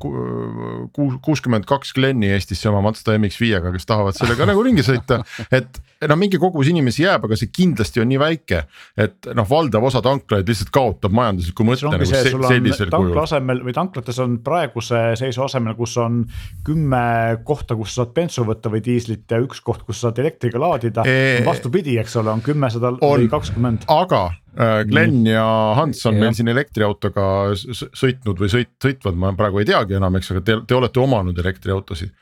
kuus, kuuskümmend kaks Glenni Eestisse oma Mazda MX5-ga, kes tahavad sellega nagu ringi sõita. et no mingi kogus inimesi jääb, aga see kindlasti on nii väike, et noh, valdav osa tanklaid lihtsalt kaotab majandusliku mõtte nagu see, sellisel tankla kujul. asemel või tanklates on praeguse seisu asemel, kus on kümme kohta, kus sa saad bensu võtta või diislit ja üks koht, kus saad elektriga laadida Ee- vastupidi, eks ole, on kümme, sada või kakskümmend. aga äh, Glen ja Hans on Jah. meil siin elektriautoga sõitnud või sõit, sõitvad, ma praegu ei teagi enam, eks, aga te, te olete omanud elektriautosid.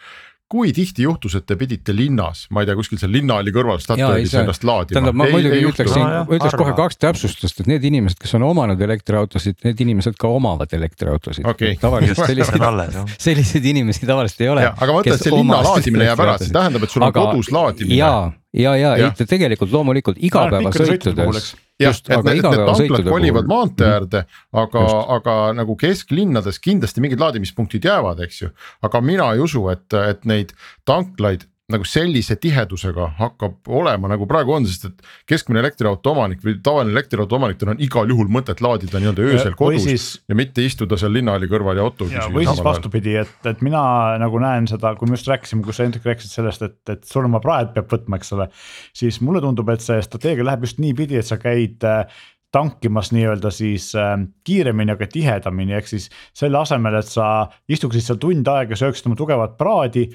Kui tihti juhtus, et te pidite linnas, ma ei tea, kuskil seal linnahalli kõrval ei, see- ennast laadima? tähendab, ma muidugi ütleksin Aa, jah,, ma ütleks kohe harva. kaks täpsustust, et need inimesed, kes on omanud elektriautosid, need inimesed ka omavad elektriautosid Okei. tavaliselt selliseid, selliseid inimesi tavaliselt ei ole. aga ma mõtlen, et see linna laadimine jääb ära, see tähendab, et sul on Aga- kodus laadimine. ja, ja, ja, Jah. ei tegelikult loomulikult igapäevasõitudes. Jah, just, et need, need tanklad kolivad maantee äärde, aga aga nagu kesklinnades kindlasti mingid laadimispunktid jäävad, eks ju. aga mina ei usu, et, et neid tanklaid nagu sellise tihedusega hakkab olema nagu praegu on, sest et keskmine elektriauto omanik või tavaline elektriauto omanik, tal on igal juhul mõtet laadida nii-öelda öösel kodus siis ja mitte istuda seal linnahalli kõrval ja autoga. ja, või siis vastupidi, et, et mina nagu näen seda, kui me just rääkisime, kus sa Hendrik rääkisid sellest, et, et surmapraed peab võtma, eks ole. siis mulle tundub, et see strateegia läheb just niipidi, et sa käid äh, tankimas nii-öelda siis äh, kiiremini, aga tihedamini, ehk siis selle asemel, et sa istuksid seal tund aega, sööksid oma tugevat praadi.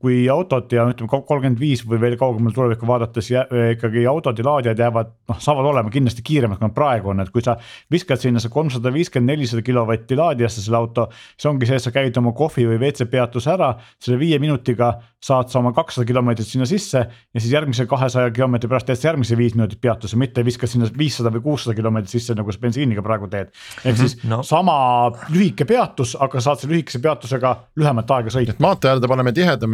Kui autod ja ütleme kolmkümmend viis või veel kaugemale tulevikku vaadates jää, ikkagi autod ja laadijad jäävad, noh, saavad olema kindlasti kiiremad, kui nad praegu on, et kui sa viskad sinna see kolmsada viiskümmend, nelisada kilovatti laadijasse selle auto. siis ongi see, et sa käid oma kohvi või WC peatuse ära, selle viie minutiga saad sa oma kakssada kilomeetrit sinna sisse ja siis järgmise kahesaja kilomeetri pärast teed sa järgmise viis minutit peatuse, mitte ei viska sinna viissada või kuussada kilomeetrit sisse, nagu sa bensiiniga praegu teed. ehk siis no. sama lühike peatus, aga saad selle lühikese peatusega lühemat aega sõita. et maantee äärde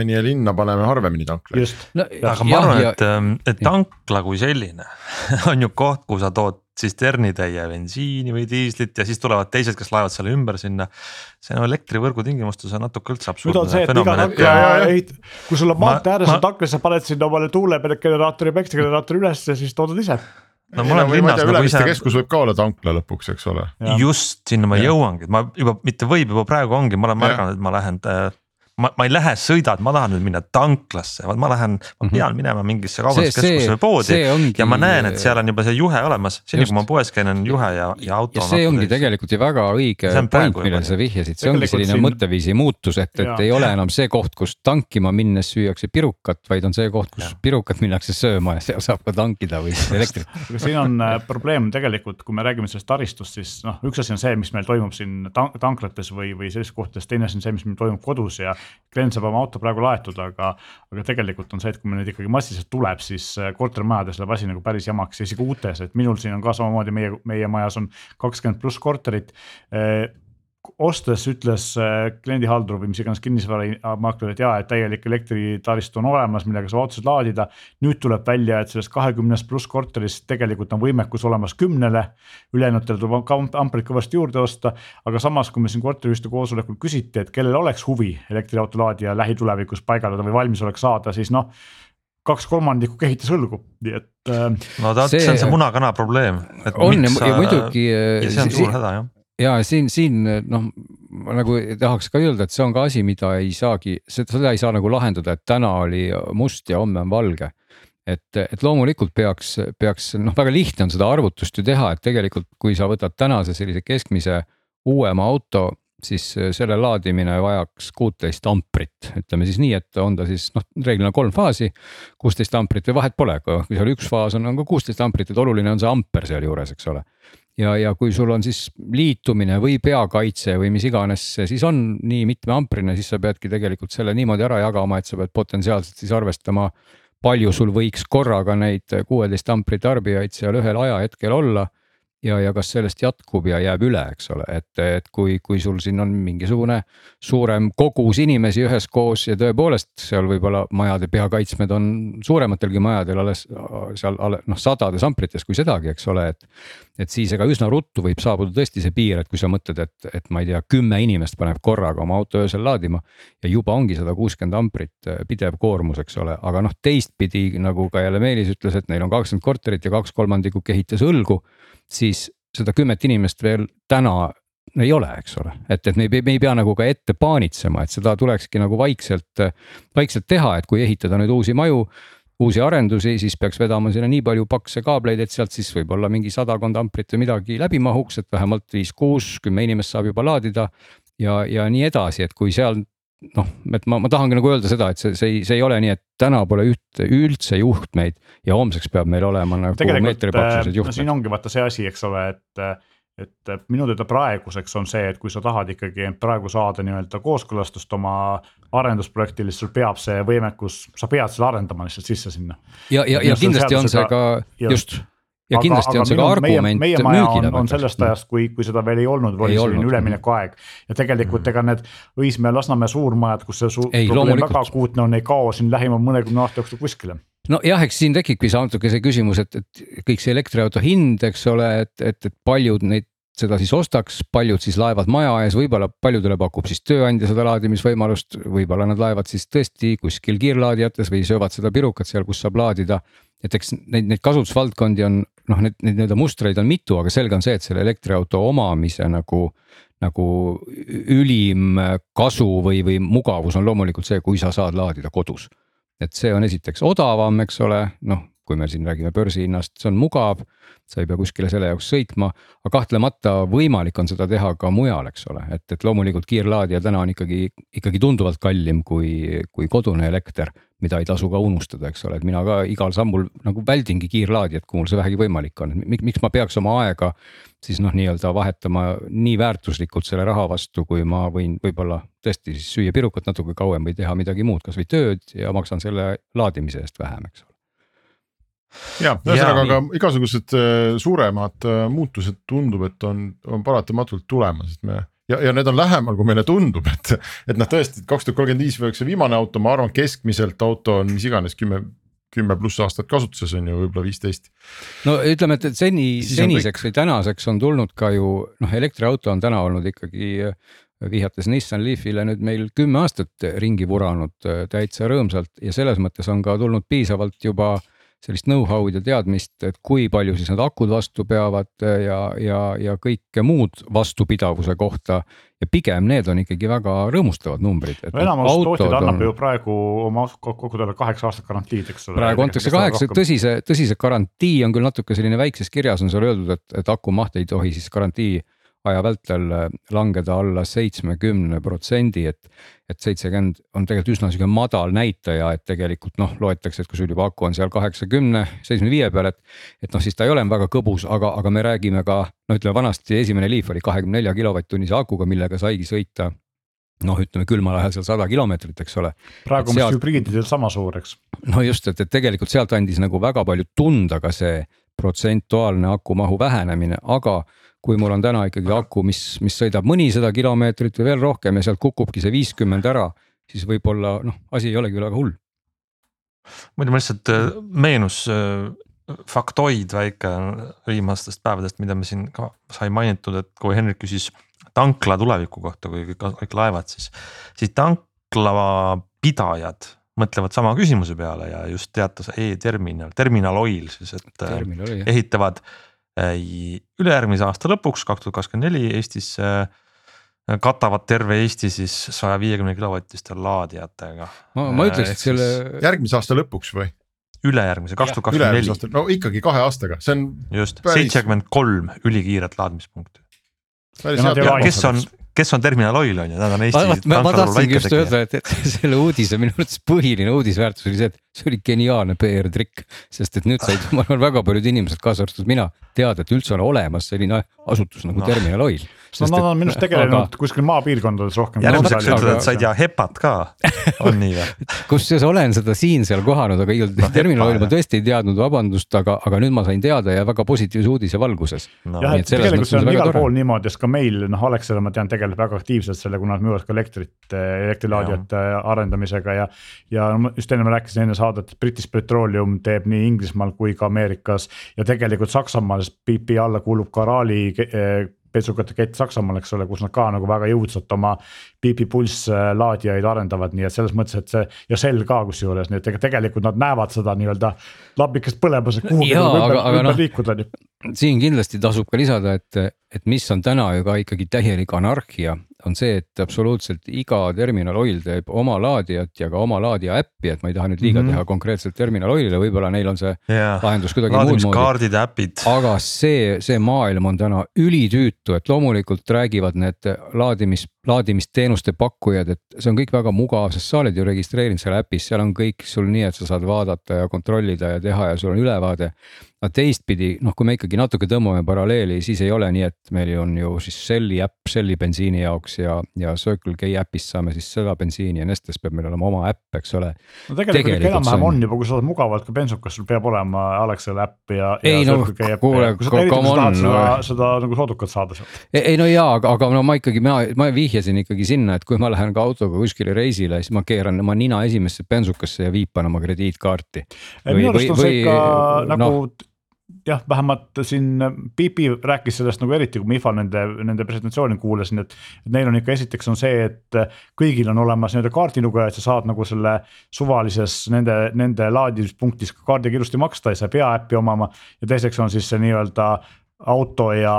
tihedamini ja linna paneme harvemini tanklaid. just, no, aga ma arvan, et, et tankla kui selline [LAUGHS] on ju koht, kuhu sa tood tsisternitäie bensiini või diislit ja siis tulevad teised, kes laevad selle ümber sinna. see on elektrivõrgu tingimustes on natuke üldse absurdne et fenomen, tankla ja, ja. ehit-, kui sul on Ma- maantee ääres ma- on tankla, sa paned sinna omale tuulegeneraatori, päiksegeneraatori üles ja siis toodad ise. no ma olen linnas nagu ise keskus võib ka olla tankla lõpuks, eks ole. just sinna ma Jah. jõuangi, et ma juba mitte võib, juba praegu ongi, ma olen märganud, et ma lähen äh, ma, ma ei lähe sõida, et ma tahan nüüd minna tanklasse, vaid ma lähen, ma Mhm. pean minema mingisse see, kaubanduskeskusse see, või poodi. see ongi. ja ma näen, et seal on juba see juhe olemas, seni kui ma poes käin, on juhe ja, ja auto. ja see ongi tegelikult ju väga õige See on point, millele sa vihjasid, see ongi selline siin- mõtteviisi muutus, et, et Jaa. ei ole enam see koht, kus tankima minnes süüakse pirukat, vaid on see koht, kus Jah. pirukat minnakse sööma ja seal saab ka tankida või [LAUGHS] elektrit. aga siin on äh, probleem tegelikult, kui me räägime sellest taristust, siis noh, üks asi on see, mis meil toimub siin tank tanklates või, või sellistes kohtades, teine asi on see, mis meil toimub kodus ja. Klient saab oma auto praegu laetud, aga, aga tegelikult on see, et kui meil nüüd ikkagi massiliselt tuleb, siis äh, kortermajades läheb asi nagu päris jamaks ja isegi uutes, et minul siin on ka samamoodi, meie, meie majas on kakskümmend pluss korterit ostes ütles äh, kliendihaldur või mis iganes kinnisvaramaakler, et jaa, et täielik elektritaristu on olemas, millega saab autosid laadida. nüüd tuleb välja, et sellest kahekümnest pluss korterist tegelikult on võimekus olemas kümnele. ülejäänutel tuleb ka amprit kõvasti juurde osta, aga samas, kui me siin korteriühistu koosolekul küsiti, et kellel oleks huvi elektriauto laadija lähitulevikus paigaldada või valmisolek saada, siis noh kaks kolmandikku kehitas õlgu, nii et äh,. no ta, see, see on see muna-kana probleem. on ja, ja muidugi. ja see on suur häda jah ja siin, siin noh, ma nagu tahaks ka öelda, et see on ka asi, mida ei saagi, seda ei saa nagu lahendada, et täna oli must ja homme on valge. et, et loomulikult peaks, peaks noh, väga lihtne on seda arvutust ju teha, et tegelikult, kui sa võtad tänase sellise keskmise uuema auto, siis selle laadimine vajaks kuuteist amprit, ütleme siis nii, et on ta siis noh, reeglina kolm faasi, kuusteist amprit või vahet pole, kui seal üks faas on, on ka kuusteist amprit, et oluline on see amper sealjuures, eks ole ja, ja kui sul on siis liitumine või peakaitse või mis iganes, siis on nii mitmeamprine, siis sa peadki tegelikult selle niimoodi ära jagama, et sa pead potentsiaalselt siis arvestama. palju sul võiks korraga neid kuueteist ampri tarbijaid seal ühel ajahetkel olla. Ja, ja kas sellest jätkub ja jääb üle, eks ole, et, et kui, kui sul siin on mingisugune suurem kogus inimesi üheskoos ja tõepoolest seal võib-olla majade peakaitsmed on suurematelgi majadel alles seal noh, sadades amprites kui sedagi, eks ole, et. et siis ega üsna ruttu võib saabuda tõesti see piir, et kui sa mõtled, et, et ma ei tea, kümme inimest paneb korraga oma auto öösel laadima. ja juba ongi sada kuuskümmend amprit äh, pidev koormus, eks ole, aga noh, teistpidi nagu ka jälle Meelis ütles, et neil on kakskümmend korterit ja kaks kolmandikku kehitas õlgu siis seda kümmet inimest veel täna ei ole, eks ole, et, et me ei, me ei pea nagu ka ette paanitsema, et seda tulekski nagu vaikselt, vaikselt teha, et kui ehitada nüüd uusi maju uusi arendusi, siis peaks vedama sinna nii palju pakse kaableid, et sealt siis võib-olla mingi sadakond amprit või midagi läbi mahuks, et vähemalt viis-kuus, kümme inimest saab juba laadida. ja, ja nii edasi, et kui seal noh, et ma, ma tahangi nagu öelda seda, et see, see ei, see ei ole nii, et täna pole üht, üldse juhtmeid ja homseks peab meil olema nagu meetripaksused äh, juhtmed. siin ongi vaata see asi, eks ole, et, et minu teada praeguseks on see, et kui sa tahad ikkagi praegu saada nii-öelda kooskõlastust oma arendusprojektile, siis sul peab see võimekus, sa pead selle arendama lihtsalt sisse sinna. ja, ja, ja kindlasti on see ka just, just ja aga, kindlasti aga on see ka argument meie, meie maja on, on sellest ajast, kui, kui seda veel ei olnud, oli selline üleminekuaeg. ja tegelikult mm. ega need Õismäe, Lasnamäe suurmajad, kus see suur probleem väga akuutne on, ei kao siin lähima mõnekümne aasta jooksul kuskile nojah, eks siin tekibki natuke see küsimus, et, et kõik see elektriauto hind, eks ole, et, et, et paljud neid seda siis ostaks, paljud siis laevad maja ees, võib-olla paljudele pakub siis tööandja seda laadimisvõimalust, võib-olla nad laevad siis tõesti kuskil kiirlaadijates või söövad seda pirukat seal, kus saab laadida. et eks neid, neid kasutusvaldkondi on noh, need, neid nii-öelda mustreid on mitu, aga selge on see, et selle elektriauto omamise nagu, nagu ülim kasu või, või mugavus on loomulikult see, kui sa saad laadida kodus. et see on esiteks odavam, eks ole, noh, kui me siin räägime börsihinnast, see on mugav sa ei pea kuskile selle jaoks sõitma, aga kahtlemata võimalik on seda teha ka mujal, eks ole, et, et loomulikult kiirlaadija täna on ikkagi, ikkagi tunduvalt kallim kui, kui kodune elekter. mida ei tasu ka unustada, eks ole, et mina ka igal sammul nagu väldingi kiirlaadijat, kui mul see vähegi võimalik on, miks ma peaks oma aega siis noh, nii-öelda vahetama nii väärtuslikult selle raha vastu, kui ma võin võib-olla tõesti siis süüa pirukat natuke kauem või teha midagi muud, kasvõi tööd ja maksan selle laadimise eest vähem, eks ole ja ühesõnaga, aga igasugused äh, suuremad äh, muutused tundub, et on, on paratamatult tulemas, et me ja, ja need on lähemal, kui meile tundub, et, et noh, tõesti kaks tuhat kolmkümmend viis või see viimane auto, ma arvan, keskmiselt auto on mis iganes kümme, kümme pluss aastat kasutuses on ju, võib-olla viisteist. no ütleme, et seni, seniseks või tänaseks on tulnud ka ju noh, elektriauto on täna olnud ikkagi vihjates Nissan Leafile nüüd meil kümme aastat ringi vuranud täitsa rõõmsalt ja selles mõttes on ka tulnud piisavalt juba äh, sellist know-how'd ja teadmist, et kui palju siis need akud vastu peavad ja, ja, ja kõike muud vastupidavuse kohta. ja pigem need on ikkagi väga rõõmustavad numbrid. no enamus tootjad annab on... ju praegu oma kogudele kaheksa aastat garantiid, eks ole. praegu antakse kaheksa, tõsise, tõsise garantii on küll natuke selline väikses kirjas on seal öeldud, et, et aku maht ei tohi siis garantii aja vältel äh, langeda alla seitsmekümne protsendi, et. et seitsekümmend on tegelikult üsna sihuke madal näitaja, et tegelikult noh, loetakse, et kui sul juba aku on seal kaheksakümne, seitsmekümne viie peal, et. et noh, siis ta ei ole väga kõbus, aga, aga me räägime ka no ütleme vanasti esimene Leaf oli kahekümne nelja kilovatt-tunnise akuga, millega saigi sõita noh, ütleme külmal ajal seal sada kilomeetrit, eks ole. praegu on vist hübriididel sama suur, eks. no just, et, et tegelikult sealt andis nagu väga palju tunda ka see protsentuaalne akumahu vähenemine, aga kui mul on täna ikkagi aku, mis, mis sõidab mõnisada kilomeetrit või veel rohkem ja sealt kukubki see viiskümmend ära, siis võib-olla noh, asi ei olegi väga hull. muidu mul lihtsalt äh, meenus äh, faktoid väike viimastest päevadest, mida me siin ka sai mainitud, et kui Henrik küsis tankla tuleviku kohta, kui kõik, laevad, siis, siis tankla pidajad mõtlevad sama küsimuse peale ja just teatas e-terminal, terminal oil siis, et terminal, ehitavad ülejärgmise aasta lõpuks, kaks tuhat kakskümmend neli Eestis katavad terve Eesti siis saja viiekümne kilovatiste laadijatega. ma, ma ütleks, et selle. järgmise aasta lõpuks või? ülejärgmise, kaks tuhat kakskümmend neli. no ikkagi kahe aastaga, see on. just, seitsekümmend kolm ülikiiret laadimispunkti. kes on, kes on Terminal Oil on ju, nad on Eesti. ma, ma tahtsingi just öelda, et, et selle uudise minu arvates põhiline uudisväärtus oli see, et see oli geniaalne PR trikk, sest et nüüd said, ma arvan, väga paljud inimesed, kaasa arvatud mina, teada, et üldse on olemas selline asutus nagu no. Terminal Oil. no nad on minu arust tegelenud aga... kuskil maapiirkondades rohkem. ja lõpuks ütled, et sa ei tea hepat ka, [LAUGHS] on nii või? kusjuures olen seda siin-seal kohanud, aga igal no, Terminal Oil ma tõesti ei teadnud, vabandust, aga, aga nüüd ma sain teada ja väga positiivse uudise valguses no.. jah, et tegelikult see on igal pool niimoodi, sest ka meil noh, Alexela ma tean tegeleb väga aktiivselt selle, kuna nad müüvad ka elektrit, elektrilaadijate arendamisega ja. ja just enne ma rääkisin enne saadet, et British Petroleum teeb nii Inglismaal kui ka Ameerikas ja tegelikult Saksamaal, sest BP alla kuulub ka Rali pesukate kett Saksamaal, eks ole, kus nad ka nagu väga jõudsalt oma BP Pulse laadijaid arendavad, nii et selles mõttes, et see ja Shell ka kusjuures, nii et ega tegelikult nad näevad seda nii-öelda labikest põlemas, et kuhugi tuleb no, liikuda. siin kindlasti tasub ka lisada, et, et mis on täna ju ka ikkagi täielik anarhia on see, et absoluutselt iga terminal oil teeb oma laadijat ja ka oma laadija äppi, et ma ei taha nüüd liiga mm -hmm. teha konkreetselt terminal oil'ile, võib-olla neil on see yeah. lahendus kuidagi muud moodi. aga see, see maailm on täna ülitüütu, et loomulikult räägivad need laadimis, laadimisteenuste pakkujad, et see on kõik väga mugav, sest sa oled ju registreerinud seal äpis, seal on kõik sul nii, et sa saad vaadata ja kontrollida ja teha ja sul on ülevaade aga teistpidi noh, kui me ikkagi natuke tõmbame paralleeli, siis ei ole nii, et meil on ju siis Shelli äpp Shelli bensiini jaoks ja, ja Circle K äpist saame siis seda bensiini ja Nestes peab meil olema oma äpp, eks ole. no tegelikult ikka enam-vähem on juba, kui sa oled mugavalt ka bensukas, sul peab olema Alexela äpp ja, ja ei, no, kuule, come on. seda, nagu soodukat saada sealt. ei no jaa, aga, aga no ma ikkagi, ma, ma vihjasin ikkagi sinna, et kui ma lähen ka autoga kuskile reisile, siis ma keeran oma nina esimesse bensukasse ja viipan oma krediitkaarti. minu arust on see ikka nagu no, jah, vähemalt siin BP rääkis sellest nagu eriti, kui ma IFA nende, nende presentatsiooni kuulasin, et. et neil on ikka esiteks on see, et kõigil on olemas nii-öelda kaardilugeja, et sa saad nagu selle suvalises nende, nende laadimispunktis ka kaardiga ilusti maksta, ei sa ei pea äppi omama. ja teiseks on siis see nii-öelda auto ja,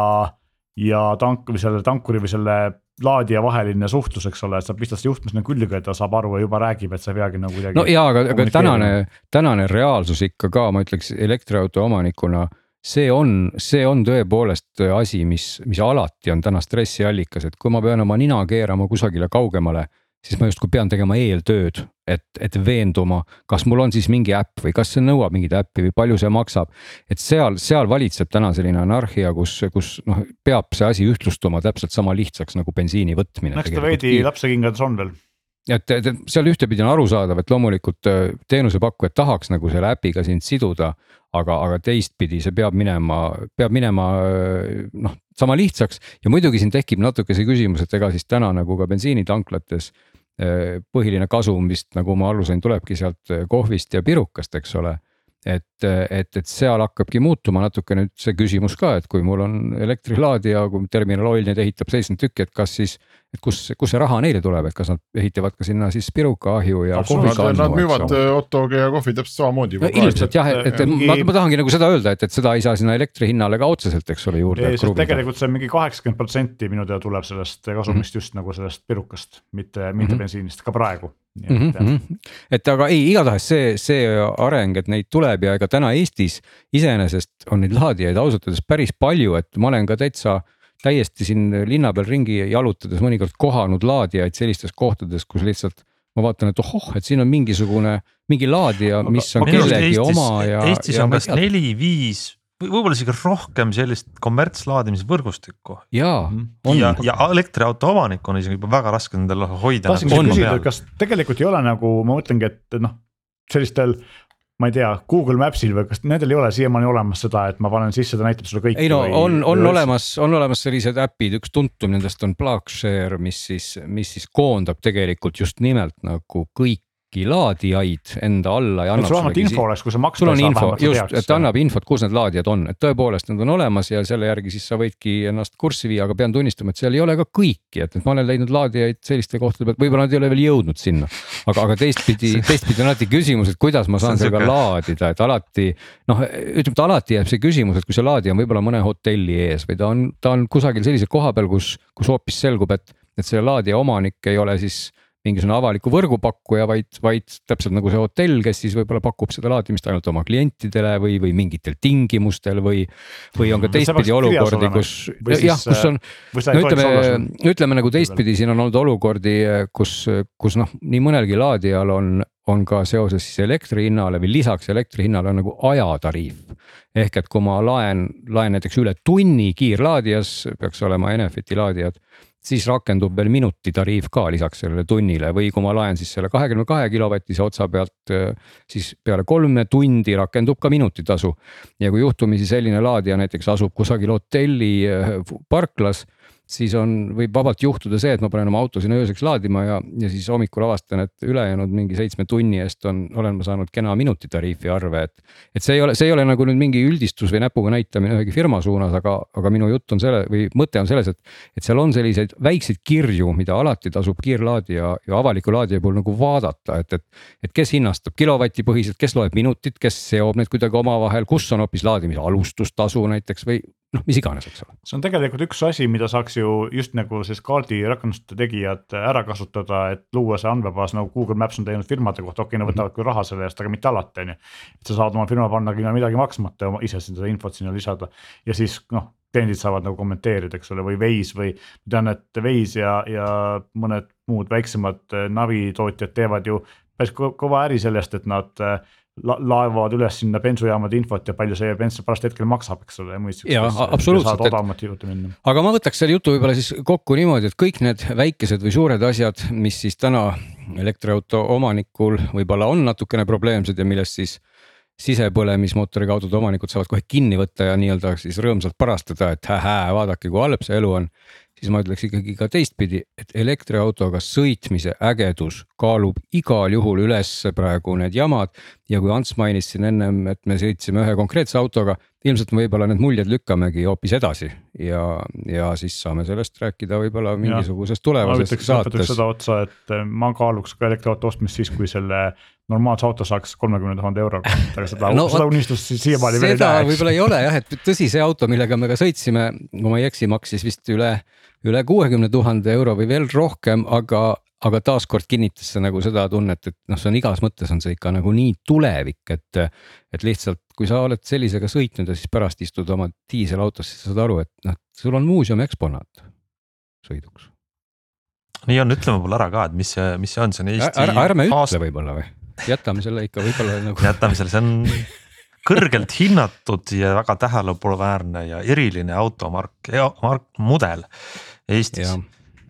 ja tank või selle tankuri või selle laadija vaheline suhtlus, eks ole, et sa pistad juhtme sinna külge ta saab aru ja juba räägib, et sa ei peagi nagu kuidagi. no jaa, aga, aga tänane, tänane reaalsus ikka ka, ma ütleks elektriauto omanikuna see on, see on tõepoolest asi, mis, mis alati on täna stressiallikas, et kui ma pean oma nina keerama kusagile kaugemale siis ma justkui pean tegema eeltööd, et, et veenduma, kas mul on siis mingi äpp või kas see nõuab mingit äppi või palju see maksab. et seal, seal valitseb täna selline anarhia, kus, kus noh, peab see asi ühtlustuma täpselt sama lihtsaks nagu bensiini võtmine. eks ta veidi lapsekingades on veel et, et seal ühtepidi on arusaadav, et loomulikult äh, teenusepakkujad tahaks nagu selle äpiga sind siduda, aga, aga teistpidi see peab minema, peab minema äh, noh, sama lihtsaks ja muidugi siin tekib natuke see küsimus, et ega siis täna nagu ka bensiinitanklates Äh, põhiline kasum vist nagu ma aru sain, tulebki sealt äh, kohvist ja pirukast, eks ole. et, äh, et, et seal hakkabki muutuma natuke nüüd see küsimus ka, et kui mul on elektrilaadija, kui Terminal Oil neid ehitab seitsekümmend tükki, et kas siis et kus, kus see raha neile tuleb, et kas nad ehitavad ka sinna siis pirukaahju ja kohvikahju. Nad müüvad Ottoga ja kohvi täpselt samamoodi. no ilmselt jah, et, et ma, ma tahangi nagu seda öelda, et, et seda ei saa sinna elektri hinnale ka otseselt, eks ole, juurde. tegelikult see mingi kaheksakümmend protsenti minu teada tuleb sellest kasumist mm -hmm. just nagu sellest pirukast, mitte, mitte mm -hmm. bensiinist ka praegu. Mm -hmm. et aga ei, igatahes see, see areng, et neid tuleb ja ega täna Eestis iseenesest on neid laadijaid ausalt öeldes päris palju, et ma olen ka täitsa täiesti siin linna peal ringi jalutades mõnikord kohanud laadijaid sellistes kohtades, kus lihtsalt ma vaatan, et ohoh, et siin on mingisugune, mingi laadija, mis on kellegi Eestis, oma ja. Eestis ja on kas neli-viis või võib-olla isegi rohkem sellist kommertslaadimise võrgustikku. jaa, mhm. on. ja, ja elektriauto omanik on isegi juba väga raske nendel hoida. tahtsingi nagu küsida, kas tegelikult ei ole nagu, ma mõtlengi, et noh, sellistel ma ei tea, Google Maps'il või kas nendel ei ole siiamaani olemas seda, et ma panen sisse, ta näitab sulle kõike. ei no või, on, on või olemas, on olemas sellised äpid, üks tuntum nendest on Plugshare, mis siis, mis siis koondab tegelikult just nimelt nagu kõik kõiki laadijaid enda alla ja annab. sul vähemalt info oleks, kui sa maksta ei saa. info, just, et ta annab infot, kus need laadijad on, et tõepoolest need on olemas ja selle järgi siis sa võidki ennast kurssi viia, aga pean tunnistama, et seal ei ole ka kõiki, et, et ma olen leidnud laadijaid selliste kohtade pealt, võib-olla nad ei ole veel jõudnud sinna. aga, aga teistpidi, [LAUGHS] teistpidi on alati küsimus, et kuidas ma saan sellega laadida, et alati noh, ütleme, et alati jääb see küsimus, et kui see laadija on võib-olla mõne hotelli ees või ta on, ta on kusagil sellise koha peal, kus, kus hoopis selgub, et, et selle laadija omanik ei ole siis mingisugune avaliku võrgupakkuja, vaid, vaid täpselt nagu see hotell, kes siis võib-olla pakub seda laadimist ainult oma klientidele või, või mingitel tingimustel või. või on ka teistpidi olukordi, kus jah, kus on, no ütleme, ütleme nagu teistpidi, siin on olnud olukordi, kus, kus noh, nii mõnelgi laadijal on on ka seoses siis elektri hinnale või lisaks elektri hinnale on nagu ajatariif. ehk et kui ma laen, laen näiteks üle tunni kiirlaadijas, peaks olema Enefiti laadijad siis rakendub veel minuti tariif ka lisaks sellele tunnile või kui ma laen siis selle kahekümne kahe kilovatise otsa pealt, siis peale kolme tundi rakendub ka minutitasu. ja kui juhtumisi selline laadija näiteks asub kusagil hotelli parklas siis on, võib vabalt juhtuda see, et ma panen oma auto sinna ööseks laadima ja, ja siis hommikul avastan, et ülejäänud mingi seitsme tunni eest on, olen ma saanud kena minutitariifi arve, et. et see ei ole, see ei ole nagu nüüd mingi üldistus või näpuga näitamine ühegi firma suunas, aga, aga minu jutt on selle või mõte on selles, et. et seal on selliseid väikseid kirju, mida alati tasub kiirlaadija ja avaliku laadija puhul nagu vaadata, et, et. et kes hinnastab kilovatipõhiselt, kes loeb minutit, kes seob need kuidagi omavahel, kus on hoopis laadimise alustustasu näiteks või noh, mis iganes, eks ole. see on tegelikult üks asi, mida saaks ju just nagu siis kaardi rakenduste tegijad ära kasutada, et luua see andmebaas nagu Google Maps on teinud firmade kohta, okei okay,, nad võtavad küll raha selle eest, aga mitte alati, on ju. et sa saad oma firma pannagi ilma midagi maksmata ja ise seda infot sinna lisada ja siis noh, kliendid saavad nagu kommenteerida, eks ole, või Waze või. ma tean, et Waze ja, ja mõned muud väiksemad navitootjad teevad ju päris kõva äri sellest, et nad äh, la laevad üles sinna bensujaamade infot ja palju see bens pärast hetkel maksab, eks ole. juurde minna. aga ma võtaks selle jutu võib-olla siis kokku niimoodi, et kõik need väikesed või suured asjad, mis siis täna elektriauto omanikul võib-olla on natukene probleemsed ja millest siis sisepõlemismootoriga autode omanikud saavad kohe kinni võtta ja nii-öelda siis rõõmsalt parastada, et hää-hää, vaadake, kui halb see elu on siis ma ütleks ikkagi ka teistpidi, et elektriautoga sõitmise ägedus kaalub igal juhul üles praegu need jamad. ja kui Ants mainis siin ennem, et me sõitsime ühe konkreetse autoga, ilmselt me võib-olla need muljed lükkamegi hoopis edasi ja, ja siis saame sellest rääkida võib-olla mingisuguses tulevases saates. seda otsa, et ma kaaluks ka elektriauto ostmist siis, kui selle normaalse auto saaks kolmekümne tuhande euroga, [LAUGHS] aga seda no,, seda unistust siiamaani veel ei näe. võib-olla ei ole jah, et tõsi, see auto, millega me ka sõitsime, kui ma ei eksi, maksis vist üle üle kuuekümne tuhande euro või veel rohkem, aga, aga taaskord kinnitas see nagu seda tunnet, et noh, see on igas mõttes on see ikka nagu nii tulevik, et. et lihtsalt, kui sa oled sellisega sõitnud ja siis pärast istud oma diiselautosse, sa saad aru, et noh, sul on muuseumi eksponaat sõiduks. nii on, ütle mulle ära ka, et mis see, mis see on, see on Eesti. ärme ütle võib-olla või, jätame selle ikka võib-olla nagu. jätame selle, see on kõrgelt hinnatud ja väga tähelepanuväärne ja eriline automark, mark, mudel Eestis,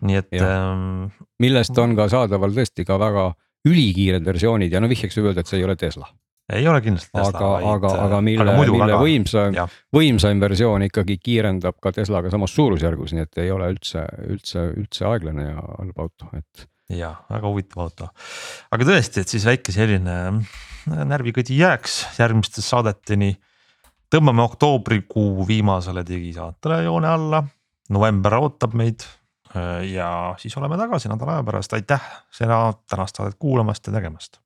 nii et. Ähm, millest on ka saadaval tõesti ka väga ülikiired versioonid ja no vihjeks võib öelda, et see ei ole Tesla. ei ole kindlasti Tesla. aga, aga, aga mille, mille väga... võimsam, võimsaim versioon ikkagi kiirendab ka Teslaga samas suurusjärgus, nii et ei ole üldse, üldse, üldse aeglane ja halb auto, et. Ja väga huvitav auto, aga tõesti, et siis väike selline närvikõdi jääks järgmiste saadeteni. tõmbame oktoobrikuu viimasele digisaatele joone alla. November ootab meid äh, ja siis oleme tagasi nädala aja pärast, aitäh seda tänast saadet kuulamast ja tegemast